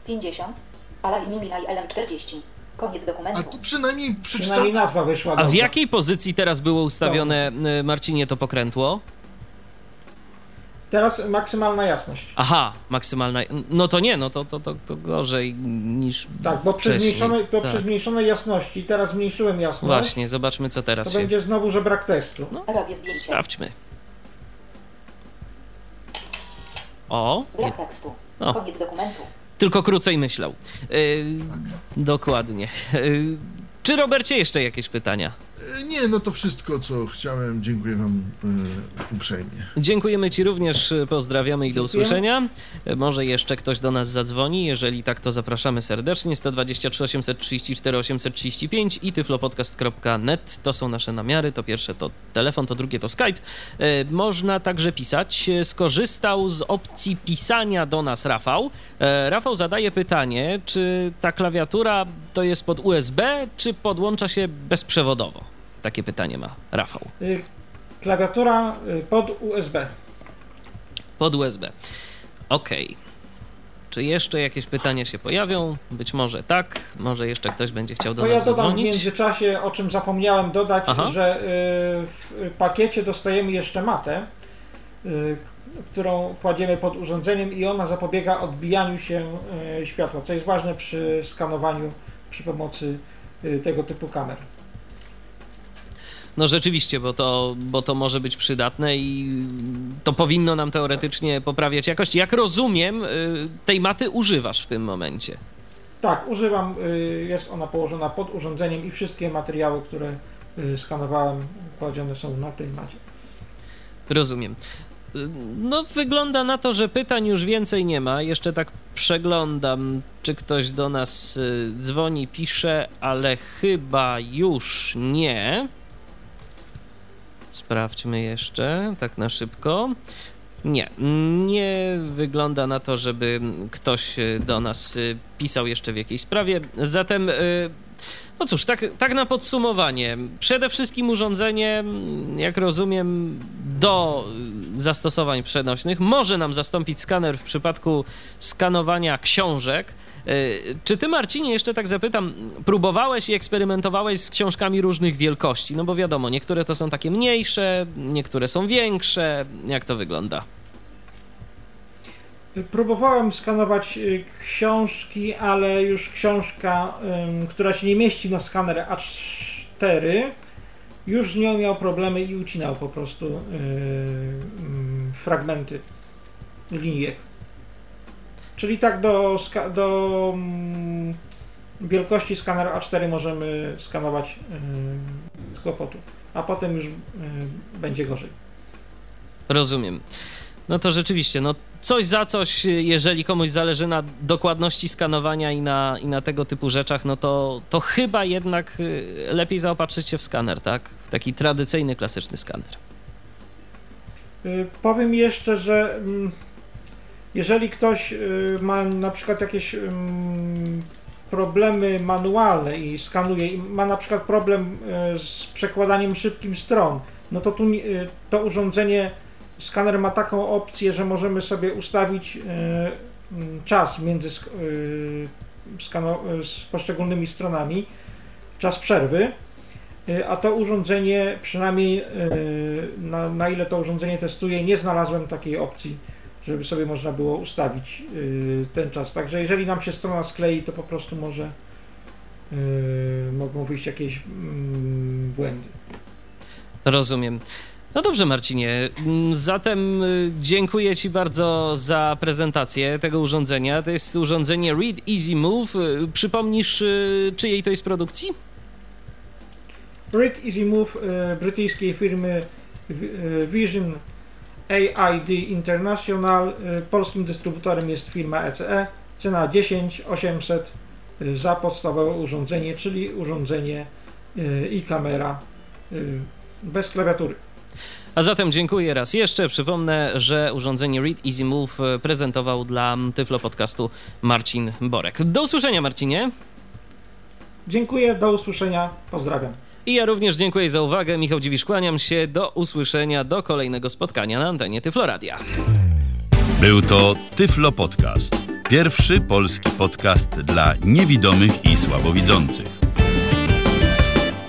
50. Alalimimina i LM40. Koniec A dokumentu. tu przynajmniej przeczytałem. Przynajmniej nazwa wyszła. A w dobra. jakiej pozycji teraz było ustawione, y, Marcinie, to pokrętło? Teraz maksymalna jasność. Aha, maksymalna. No to nie, no to, to, to, to gorzej niż. Tak, bo przy zmniejszonej, bo tak. przy zmniejszonej jasności, teraz zmniejszyłem jasność, Właśnie, zobaczmy, co to teraz się. będzie znowu, że brak tekstu. Robię zdjęcie. Sprawdźmy. O, Brak tekstu. Koniec dokumentu. Tylko krócej myślał. Yy, dokładnie. Yy, czy Robercie jeszcze jakieś pytania? E, Nie, no to wszystko, co chciałem. Dziękuję wam e, uprzejmie. Dziękujemy Ci również, y, pozdrawiamy i do usłyszenia. Y, Może jeszcze ktoś do nas zadzwoni, jeżeli tak, to zapraszamy serdecznie. 123 834 835 i tyflopodcast.net to są nasze namiary. To pierwsze to telefon, to drugie to Skype. Y, Można także pisać. Y, Skorzystał z opcji pisania do nas Rafał. E, Rafał zadaje pytanie, czy ta klawiatura to jest pod USB, czy podłącza się bezprzewodowo? Takie pytanie ma Rafał. Y, Klawiatura y, pod USB. Pod USB. Okej. Czy jeszcze jakieś pytania się pojawią? Być może tak, może jeszcze ktoś będzie chciał do ja nas dodam w międzyczasie, o czym zapomniałem dodać, Aha. że y, w pakiecie dostajemy jeszcze matę, którą kładziemy pod urządzeniem i ona zapobiega odbijaniu się światła, co jest ważne przy skanowaniu przy pomocy y, tego typu kamer. No rzeczywiście, bo to, bo to może być przydatne i to powinno nam teoretycznie poprawiać jakość. Jak rozumiem, y, tej maty używasz w tym momencie. Tak, używam, y, jest ona położona pod urządzeniem i wszystkie materiały, które skanowałem, kładzione są na tej macie. Rozumiem. No, wygląda na to, że pytań już więcej nie ma. Jeszcze tak przeglądam, czy ktoś do nas y, dzwoni, pisze, ale chyba już nie. Sprawdźmy jeszcze, tak na szybko. Nie, nie wygląda na to, żeby ktoś y, do nas y, pisał jeszcze w jakiejś sprawie. Zatem, no cóż, tak, tak na podsumowanie. Przede wszystkim urządzenie, jak rozumiem, do zastosowań przenośnych może nam zastąpić skaner w przypadku skanowania książek. Y, Czy ty, Marcinie, jeszcze tak zapytam, próbowałeś i eksperymentowałeś z książkami różnych wielkości? No bo wiadomo, niektóre to są takie mniejsze, niektóre są większe. Jak to wygląda? Próbowałem skanować y, książki, ale już książka, która się nie mieści na skaner A4, już z nią miał problemy i ucinał po prostu y, fragmenty linijek. Czyli tak do, do wielkości skanera A4 możemy skanować z kłopotu, a potem już ym, będzie gorzej. Rozumiem. No to rzeczywiście, no coś za coś, jeżeli komuś zależy na dokładności skanowania i na, i na tego typu rzeczach, no to, to chyba jednak y, lepiej zaopatrzyć się w skaner, tak? W taki tradycyjny, klasyczny skaner. Y, Powiem jeszcze, że mm, jeżeli ktoś y, ma na przykład jakieś ym, problemy manualne i skanuje i ma na przykład problem z przekładaniem szybkim stron, no to tu to urządzenie, skaner ma taką opcję, że możemy sobie ustawić y, mm, czas między sk- skano- y, z poszczególnymi stronami, czas przerwy. A to urządzenie, przynajmniej na, na ile to urządzenie testuję, nie znalazłem takiej opcji, żeby sobie można było ustawić ten czas. Także jeżeli nam się strona sklei, to po prostu może mogą wyjść jakieś mm, błędy. Rozumiem. No dobrze, Marcinie. Mm, Zatem y, dziękuję Ci bardzo za prezentację tego urządzenia. To jest urządzenie Read Easy Move. Y, Przypomnisz, y, czyjej to jest produkcji? Brit Easy Move brytyjskiej firmy Vision AID International. Polskim dystrybutorem jest firma ECE. Cena 10 800 y, za podstawowe urządzenie, czyli urządzenie i kamera bez klawiatury. A zatem dziękuję raz jeszcze. Przypomnę, że urządzenie Read Easy Move e, prezentował dla Tyflo Podcastu Marcin Borek. Do usłyszenia, Marcinie. Dziękuję, do usłyszenia, pozdrawiam. I ja również dziękuję za uwagę. Michał Dziwisz, kłaniam się. Do usłyszenia, do kolejnego spotkania na antenie Tyfloradia. Był to Tyflo Podcast. Pierwszy polski podcast dla niewidomych i słabowidzących.